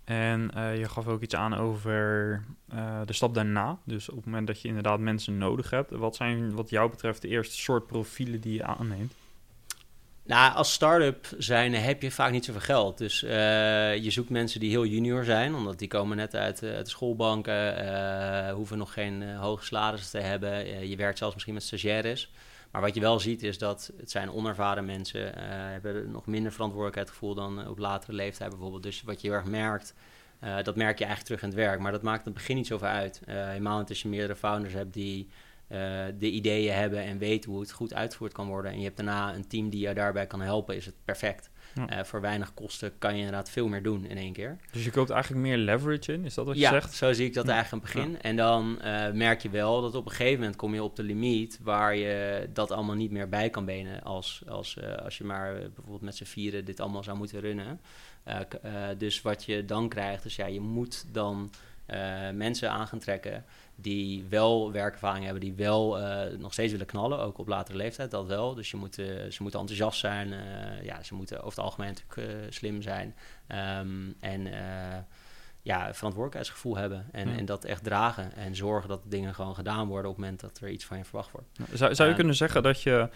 En uh, je gaf ook iets aan over uh, de stap daarna. Dus op het moment dat je inderdaad mensen nodig hebt, wat zijn wat jou betreft de eerste soort profielen die je aanneemt?
Nou, als start-up zijn heb je vaak niet zoveel geld. Dus uh, je zoekt mensen die heel junior zijn, omdat die komen net uit, uit de schoolbanken, hoeven nog geen hoge salarissen te hebben. je werkt zelfs misschien met stagiaires. Maar wat je wel ziet is dat het zijn onervaren mensen, hebben nog minder verantwoordelijkheidsgevoel dan op latere leeftijd bijvoorbeeld. Dus wat je heel erg merkt, dat merk je eigenlijk terug in het werk. Maar dat maakt in het begin niet zoveel uit. helemaal als je meerdere founders hebt die uh, de ideeën hebben en weten hoe het goed uitgevoerd kan worden. En je hebt daarna een team die je daarbij kan helpen, is het perfect. Uh, voor weinig kosten kan je inderdaad veel meer doen in één keer.
Dus je koopt eigenlijk meer leverage in, is dat wat je
ja,
zegt?
zo zie ik dat eigenlijk aan het begin. En dan uh, merk je wel dat op een gegeven moment kom je op de limiet... waar je dat allemaal niet meer bij kan benen... als, als, als je maar bijvoorbeeld met z'n vieren dit allemaal zou moeten runnen. dus wat je dan krijgt, is ja, je moet dan mensen aan gaan trekken die wel werkervaring hebben, die wel uh, nog steeds willen knallen, ook op latere leeftijd, dat wel. Dus je moet, uh, ze moeten enthousiast zijn, uh, ja, ze moeten over het algemeen natuurlijk slim zijn um, en ja, verantwoordelijkheidsgevoel hebben en, ja. en dat echt dragen en zorgen dat dingen gewoon gedaan worden op het moment dat er iets van je verwacht wordt.
Zou, zou je kunnen zeggen dat je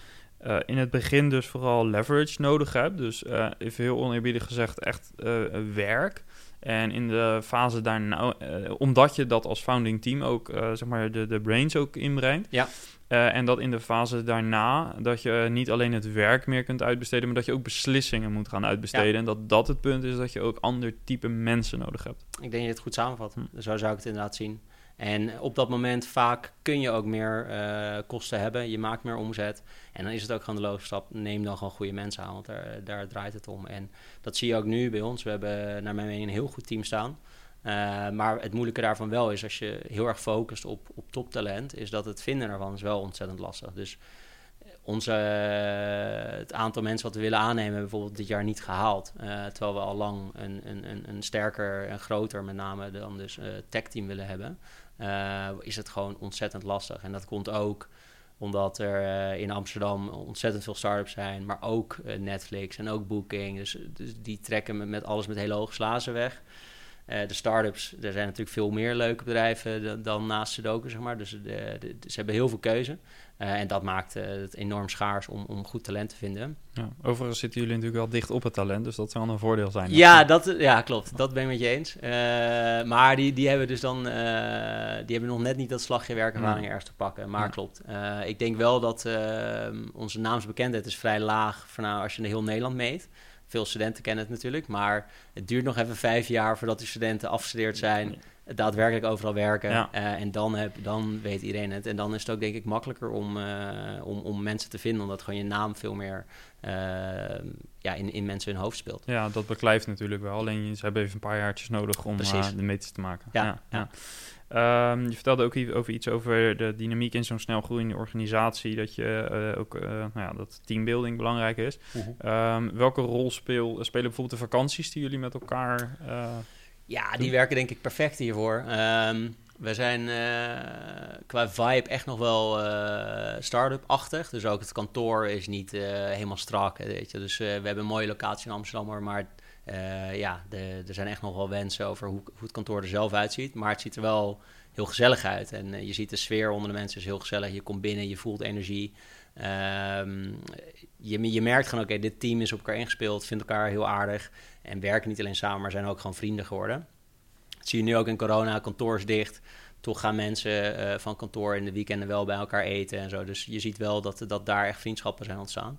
in het begin dus vooral leverage nodig hebt, dus even heel oneerbiedig gezegd echt werk, en in de fase daarna, uh, omdat je dat als founding team ook, uh, zeg maar, de, de brains ook inbrengt,
ja.
Eh, en dat in de fase daarna, dat je niet alleen het werk meer kunt uitbesteden, maar dat je ook beslissingen moet gaan uitbesteden. En dat dat het punt is dat je ook ander type mensen nodig hebt.
Ik denk dat je het goed samenvat.
Hm.
Zo zou ik het inderdaad zien. En op dat moment vaak kun je ook meer eh, kosten hebben. Je maakt meer omzet. En dan is het ook gewoon de logische stap. Neem dan gewoon goede mensen aan, want daar, daar draait het om. En dat zie je ook nu bij ons. We hebben naar mijn mening een heel goed team staan. Uh, maar het moeilijke daarvan wel is, als je heel erg focust op, op toptalent, is dat het vinden daarvan is wel ontzettend lastig. Dus onze, uh, het aantal mensen wat we willen aannemen, bijvoorbeeld dit jaar niet gehaald. Uh, terwijl we al lang een, een, een sterker en groter, met name dan dus tech-team willen hebben. Is het gewoon ontzettend lastig. En dat komt ook omdat er in Amsterdam ontzettend veel startups zijn, maar ook Netflix en ook Booking. Dus, dus die trekken met, alles met hele hoge slazen weg. De start-ups, er zijn natuurlijk veel meer leuke bedrijven dan, dan naast Sudoku, zeg maar. Dus de, ze hebben heel veel keuze. Uh, en dat maakt uh, het enorm schaars om, om goed talent te vinden.
Ja, overigens zitten jullie natuurlijk wel dicht op het talent, dus dat zou een voordeel zijn.
Ja, dat, ja klopt. Dat ben ik met je eens. maar die, die hebben dus dan, die hebben nog net niet dat slagje werkervaring ja. ergens te pakken. Maar ja. klopt. ik denk wel dat onze naamsbekendheid is vrij laag, nou, als je in heel Nederland meet. Veel studenten kennen het natuurlijk, maar het duurt nog even vijf jaar voordat die studenten afgestudeerd zijn, daadwerkelijk overal werken.
Ja.
Uh, en dan, heb, dan weet iedereen het. En dan is het ook denk ik makkelijker om, uh, om, om mensen te vinden, omdat gewoon je naam veel meer uh, ja, in, in mensen hun hoofd speelt.
Ja, dat beklijft natuurlijk wel. Alleen ze hebben even een paar jaartjes nodig om de meters te maken.
Ja, ja.
ja. Um, je vertelde ook over iets over de dynamiek in zo'n snel groeiende organisatie. Dat je uh, ook uh, nou ja, dat teambuilding belangrijk is. Uh -huh. um, welke rol speel, spelen bijvoorbeeld de vakanties die jullie met elkaar. Uh,
ja, die werken denk ik perfect hiervoor. Um, we zijn qua vibe echt nog wel start-up-achtig. Dus ook het kantoor is niet helemaal strak. Weet je. Dus we hebben een mooie locatie in Amsterdam, maar uh, ja, de, er zijn echt nog wel wensen over hoe, hoe, het kantoor er zelf uitziet. Maar het ziet er wel heel gezellig uit. En uh, je ziet de sfeer onder de mensen is heel gezellig. Je komt binnen, je voelt energie. Um, je, je merkt gewoon, oké, okay, dit team is op elkaar ingespeeld, vindt elkaar heel aardig. En werken niet alleen samen, maar zijn ook gewoon vrienden geworden. Dat zie je nu ook in corona, kantoor is dicht. Toch gaan mensen uh, van kantoor in de weekenden wel bij elkaar eten en zo. Dus je ziet wel dat, dat daar echt vriendschappen zijn ontstaan.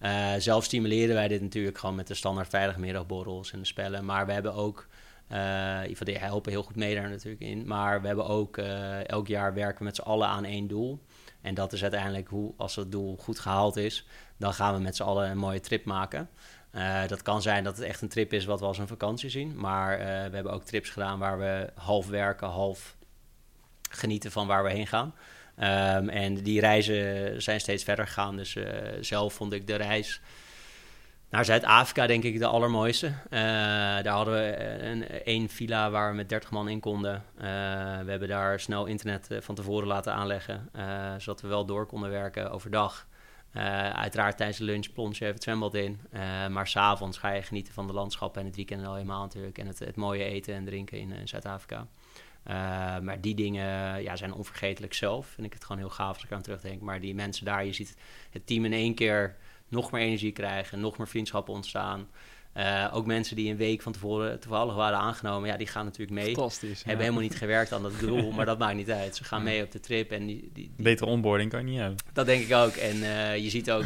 Uh, zelf stimuleren wij dit natuurlijk gewoon met de standaard vrijdagmiddagborrels en de spellen. Maar we hebben ook, uh, in die helpen heel goed mee daar natuurlijk in. Maar we hebben ook, elk jaar werken we met z'n allen aan één doel. En dat is uiteindelijk hoe, als het doel goed gehaald is, dan gaan we met z'n allen een mooie trip maken. Dat kan zijn dat het echt een trip is wat we als een vakantie zien. Maar we hebben ook trips gedaan waar we half werken, half genieten van waar we heen gaan. Um, en die reizen zijn steeds verder gegaan. Dus uh, zelf vond ik de reis naar Zuid-Afrika denk ik de allermooiste. Daar hadden we een, één villa waar we met 30 man in konden. We hebben daar snel internet van tevoren laten aanleggen. zodat we wel door konden werken overdag. Uiteraard tijdens de lunch plons je even het zwembad in. maar s'avonds ga je genieten van de landschappen en het weekend al helemaal natuurlijk. En het, het mooie eten en drinken in, in Zuid-Afrika. Uh, maar die dingen ja, zijn onvergetelijk zelf. Vind ik het gewoon heel gaaf als ik aan terugdenk. Maar die mensen daar, je ziet het team in één keer nog meer energie krijgen, nog meer vriendschappen ontstaan. Uh, ook mensen die een week van tevoren toevallig waren aangenomen, ja, die gaan natuurlijk mee.
Fantastisch.
Hebben helemaal niet gewerkt aan dat doel, maar dat maakt niet uit. Ze gaan mee op de trip en die, die, die...
betere onboarding kan je niet hebben.
Dat denk ik ook. En uh, je ziet ook,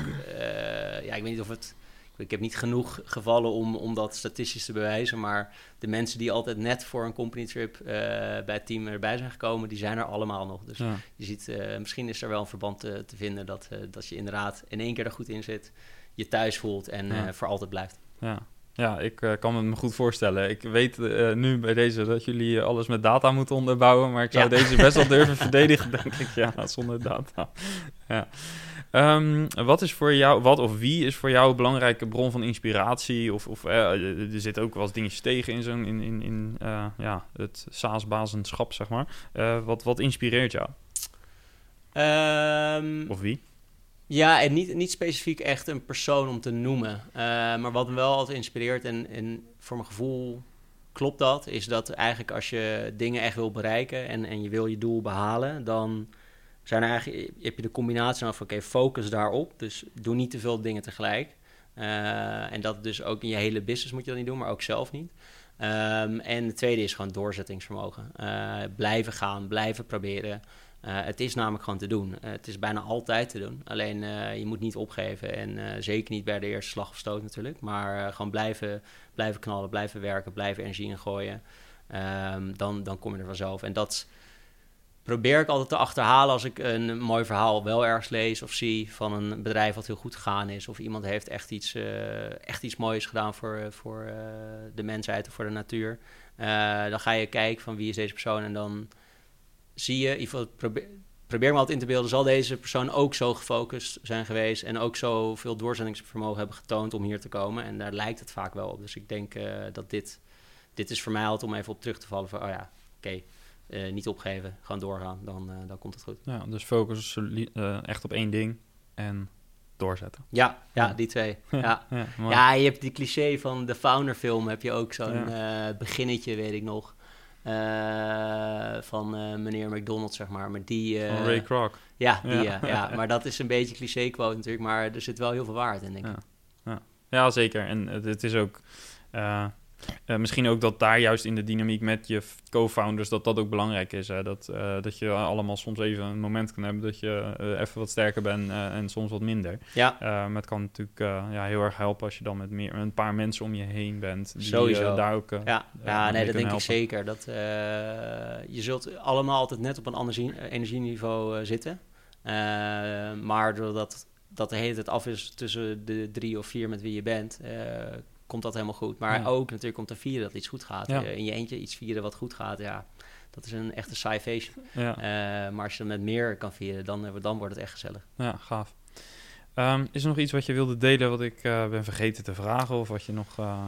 ja, ik weet niet of het ik heb niet genoeg gevallen om, om dat statistisch te bewijzen. Maar de mensen die altijd net voor een company trip uh, bij het team erbij zijn gekomen, die zijn er allemaal nog. Dus
ja.
je ziet, uh, misschien is er wel een verband te, te vinden dat, uh, dat je inderdaad in één keer er goed in zit, je thuis voelt en
Ja.
voor altijd blijft.
Ja. Ja, ik uh, kan me goed voorstellen. Ik weet uh, nu bij deze dat jullie alles met data moeten onderbouwen, maar ik zou
Ja.
deze best wel durven verdedigen, denk ik. Ja, zonder data. Ja. Um, wat is voor jou, wat of wie is voor jou een belangrijke bron van inspiratie? Of, of uh, er zitten ook wel eens dingetjes tegen in, zo'n, in, in, in ja, het SaaS-bazenschap, zeg maar. wat, wat inspireert jou?
Um,
of wie?
Ja, en niet, niet specifiek echt een persoon om te noemen. Uh, maar wat me wel altijd inspireert, en, en voor mijn gevoel klopt dat, is dat eigenlijk als je dingen echt wil bereiken en, en je wil je doel behalen, dan zijn er eigenlijk, heb je de combinatie van, oké, focus daarop. Dus doe niet te veel dingen tegelijk. Uh, en dat dus ook in je hele business moet je dat niet doen, maar ook zelf niet. Um, en de tweede is gewoon doorzettingsvermogen. Blijven gaan, blijven proberen. Uh, het is namelijk gewoon te doen. Uh, het is bijna altijd te doen. Alleen uh, je moet niet opgeven. En zeker niet bij de eerste slag of stoot natuurlijk. Maar gewoon blijven, blijven knallen, blijven werken, blijven energie ingooien. Um, dan, dan kom je er vanzelf. En dat probeer ik altijd te achterhalen als ik een mooi verhaal wel ergens lees of zie van een bedrijf wat heel goed gegaan is. Of iemand heeft echt iets, echt iets moois gedaan voor, voor de mensheid of voor de natuur. dan ga je kijken van wie is deze persoon en dan zie je, in ieder geval probeer, probeer me altijd in te beelden, zal deze persoon ook zo gefocust zijn geweest en ook zoveel doorzettingsvermogen hebben getoond om hier te komen. En daar lijkt het vaak wel op. Dus ik denk uh, dat dit, dit is voor mij altijd om even op terug te vallen van, oh ja, oké, okay, uh, eh, niet opgeven, gewoon doorgaan, dan, uh, dan komt het goed.
Ja, dus focus echt op één ding en doorzetten.
Ja, ja, die twee. Ja, ja, ja, je hebt die cliché van de founder film, heb je ook zo'n beginnetje, weet ik nog. Uh, van uh, meneer McDonald, zeg maar. Maar die,
uh, van Ray Kroc.
Ja, die, ja. ja. maar dat is een beetje cliché-quote natuurlijk, maar er zit wel heel veel waarheid in, denk ik.
Ja, ja. zeker. En het is ook... Uh, misschien ook dat daar juist in de dynamiek met je co-founders dat dat ook belangrijk is. Hè? Dat, uh, dat je allemaal soms even een moment kan hebben dat je uh, even wat sterker bent en soms wat minder.
Ja.
maar het kan natuurlijk ja, heel erg helpen als je dan met meer, een paar mensen om je heen bent.
Die, Sowieso. daar ook. ja, ja nee, dat denk ik zeker. Dat, je zult allemaal altijd net op een ander energieniveau zitten. maar doordat dat de hele tijd af is tussen de drie of vier met wie je bent, komt dat helemaal goed. Maar ook natuurlijk om te vieren dat iets goed gaat. Ja. Uh, in je eentje iets vieren wat goed gaat, ja, dat is een echte sci feestje. Ja. Uh, maar als je met meer kan vieren, dan, eh, dan wordt het echt gezellig.
Ja, gaaf. Um, is er nog iets wat je wilde delen wat ik ben vergeten te vragen of wat je nog uh,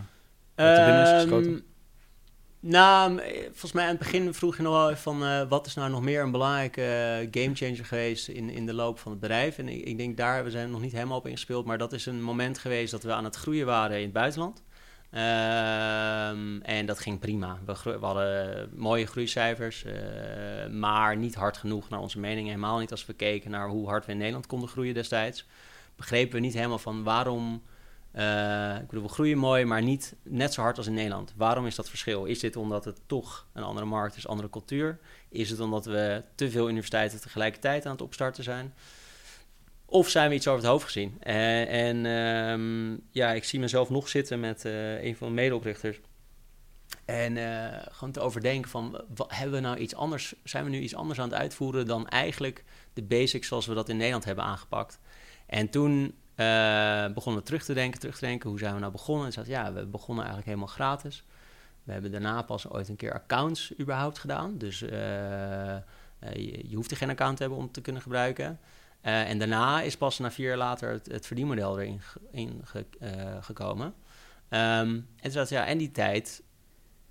binnen is ehm, geschoten?
Nou, volgens mij aan het begin vroeg je nog wel van uh, wat is nou nog meer een belangrijke uh, gamechanger geweest in, in de loop van het bedrijf. En ik, denk daar, we zijn nog niet helemaal op ingespeeld, maar dat is een moment geweest dat we aan het groeien waren in het buitenland. Um, en dat ging prima. We, we hadden mooie groeicijfers, maar niet hard genoeg naar onze mening. Helemaal niet als we keken naar hoe hard we in Nederland konden groeien destijds. Begrepen we niet helemaal van waarom uh, ik bedoel, we groeien mooi, maar niet net zo hard als in Nederland. Waarom is dat verschil? Is dit omdat het toch een andere markt is, andere cultuur? Is het omdat we te veel universiteiten tegelijkertijd aan het opstarten zijn? Of zijn we iets over het hoofd gezien? Uh, en um, ja, ik zie mezelf nog zitten met uh, een van de medeoprichters. En gewoon te overdenken van, wat, hebben we nou iets anders, zijn we nu iets anders aan het uitvoeren dan eigenlijk de basics zoals we dat in Nederland hebben aangepakt? En toen begonnen we terug te denken, terug te denken, hoe zijn we nou begonnen? En zei, ja, we begonnen eigenlijk helemaal gratis. We hebben daarna pas ooit een keer accounts überhaupt gedaan. Dus uh, je, je, hoeft er geen account te hebben om te kunnen gebruiken. en daarna is pas na vier jaar later het, verdienmodel erin in ge, gekomen. Um, en toen ja, en die tijd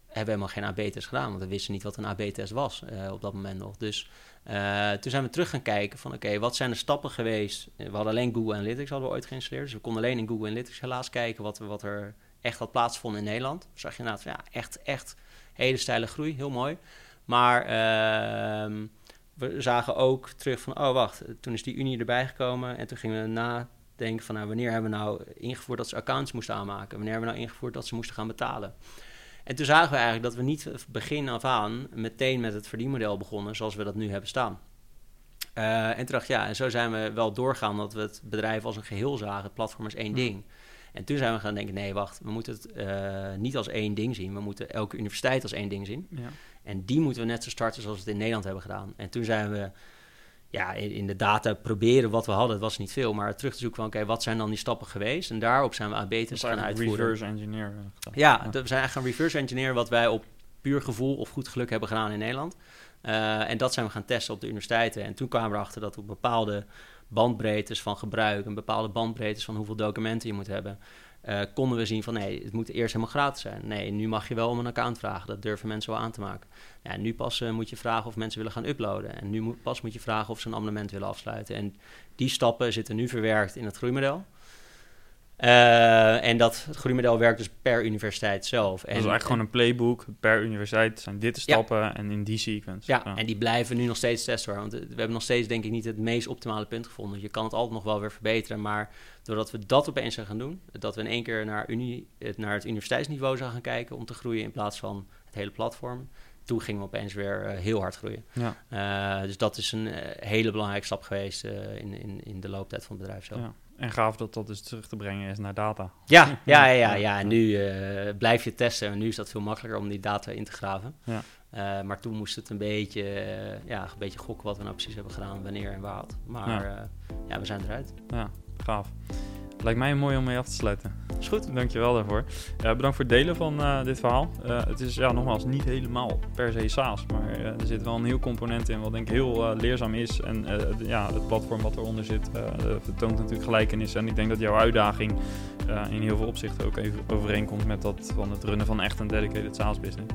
hebben we helemaal geen AB-test gedaan, want we wisten niet wat een AB-test was op dat moment nog. Dus uh, toen zijn we terug gaan kijken van oké, wat zijn de stappen geweest? We hadden alleen Google Analytics hadden we ooit geïnstalleerd. Dus we konden alleen in Google Analytics helaas kijken wat, wat er echt had plaatsgevonden in Nederland. Zag je inderdaad ja, echt, echt hele steile groei, heel mooi. Maar uh, we zagen ook terug van, oh wacht, toen is die Unie erbij gekomen. En toen gingen we nadenken van, nou, wanneer hebben we nou ingevoerd dat ze accounts moesten aanmaken? Wanneer hebben we nou ingevoerd dat ze moesten gaan betalen? En toen zagen we eigenlijk dat we niet begin af aan meteen met het verdienmodel begonnen zoals we dat nu hebben staan. Uh, en toen dacht ja, en zo zijn we wel doorgaan dat we het bedrijf als een geheel zagen. Het platform is één ding. En toen zijn we gaan denken, nee, wacht, we moeten het uh, niet als één ding zien. We moeten elke universiteit als één ding zien. Ja. En die moeten we net zo starten zoals we het in Nederland hebben gedaan. En toen zijn we ja, in, de data proberen wat we hadden. Het was niet veel, maar terug te zoeken van... oké, wat zijn dan die stappen geweest? En daarop zijn we AB-tests gaan uitvoeren.
reverse engineer.
Ja, we zijn eigenlijk gaan reverse engineer... wat wij op puur gevoel of goed geluk hebben gedaan in Nederland. Uh, en dat zijn we gaan testen op de universiteiten. En toen kwamen we erachter dat op bepaalde bandbreedtes van gebruik... en bepaalde bandbreedtes van hoeveel documenten je moet hebben... Uh, konden we zien van nee, het moet eerst helemaal gratis zijn. Nee, nu mag je wel om een account vragen. Dat durven mensen wel aan te maken. Ja, nu pas uh, moet je vragen of mensen willen gaan uploaden. En nu pas moet je vragen of ze een abonnement willen afsluiten. En die stappen zitten nu verwerkt in het groeimodel. Uh, en dat het groeimodel werkt dus per universiteit zelf. En,
dat is eigenlijk gewoon een playbook. Per universiteit zijn dit de stappen en in die sequence.
Ja, en die blijven nu nog steeds testen. Want we hebben nog steeds denk ik niet het meest optimale punt gevonden. Je kan het altijd nog wel weer verbeteren. Maar doordat we dat opeens zijn gaan doen... dat we in één keer naar, uni, naar het universiteitsniveau zijn gaan kijken... om te groeien in plaats van het hele platform toen gingen we opeens weer heel hard groeien.
Ja.
dus dat is een hele belangrijke stap geweest in, in, in de looptijd van het bedrijf zelf. Ja.
En gaaf dat dat dus terug te brengen is naar data.
Ja, ja, ja, ja. nu blijf je testen en nu is dat veel makkelijker om die data in te graven.
Ja.
Uh, maar toen moest het een beetje, uh, ja, een beetje gokken wat we nou precies hebben gedaan, wanneer en waar. Maar ja, ja we zijn eruit.
Ja, gaaf. Lijkt mij mooi om mee af te sluiten.
Is goed.
Dankjewel daarvoor. bedankt voor het delen van uh, dit verhaal. Uh, het is ja, nogmaals niet helemaal per se SaaS, maar uh, er zit wel een heel component in wat denk ik heel leerzaam is. En ja, het platform wat eronder zit vertoont natuurlijk gelijkenis. En ik denk dat jouw uitdaging in heel veel opzichten ook even overeenkomt met dat van het runnen van echt een dedicated SaaS business.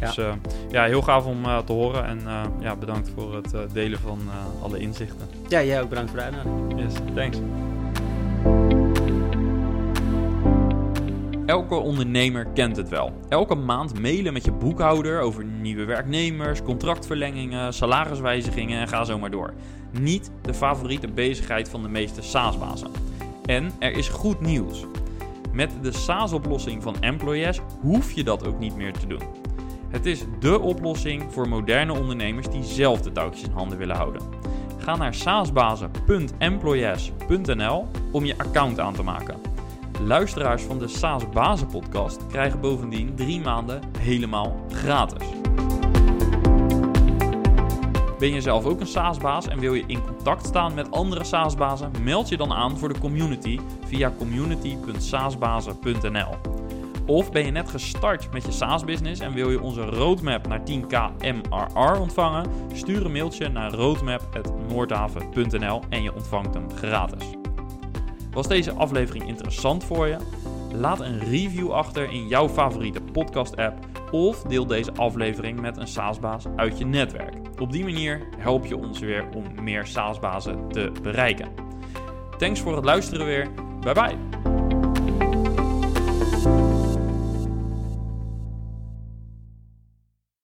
Ja. Dus ja, heel gaaf om te horen en ja, bedankt voor het delen van alle inzichten.
Ja, jij ook bedankt voor de uitnodiging.
Yes, thanks. Elke ondernemer kent het wel. Elke maand mailen met je boekhouder over nieuwe werknemers, contractverlengingen, salariswijzigingen en ga zo maar door. Niet de favoriete bezigheid van de meeste SaaS-bazen. En er is goed nieuws. Met de SaaS-oplossing van Employees hoef je dat ook niet meer te doen. Het is dé oplossing voor moderne ondernemers die zelf de touwtjes in handen willen houden. Ga naar saasbazen.employees.nl om je account aan te maken. Luisteraars van de SaaS Bazen podcast krijgen bovendien drie maanden helemaal gratis. Ben je zelf ook een SaaS-baas en wil je in contact staan met andere SaaS-bazen? Meld je dan aan voor de community via community.saasbazen.nl. Of ben je net gestart met je SaaS-business en wil je onze roadmap naar 10k MRR ontvangen? Stuur een mailtje naar roadmap.noordhaven.nl en je ontvangt hem gratis. Was deze aflevering interessant voor je? Laat een review achter in jouw favoriete podcast-app of deel deze aflevering met een SaaS-baas uit je netwerk. Op die manier help je ons weer om meer SaaS-bazen te bereiken. Thanks voor het luisteren weer. Bye bye.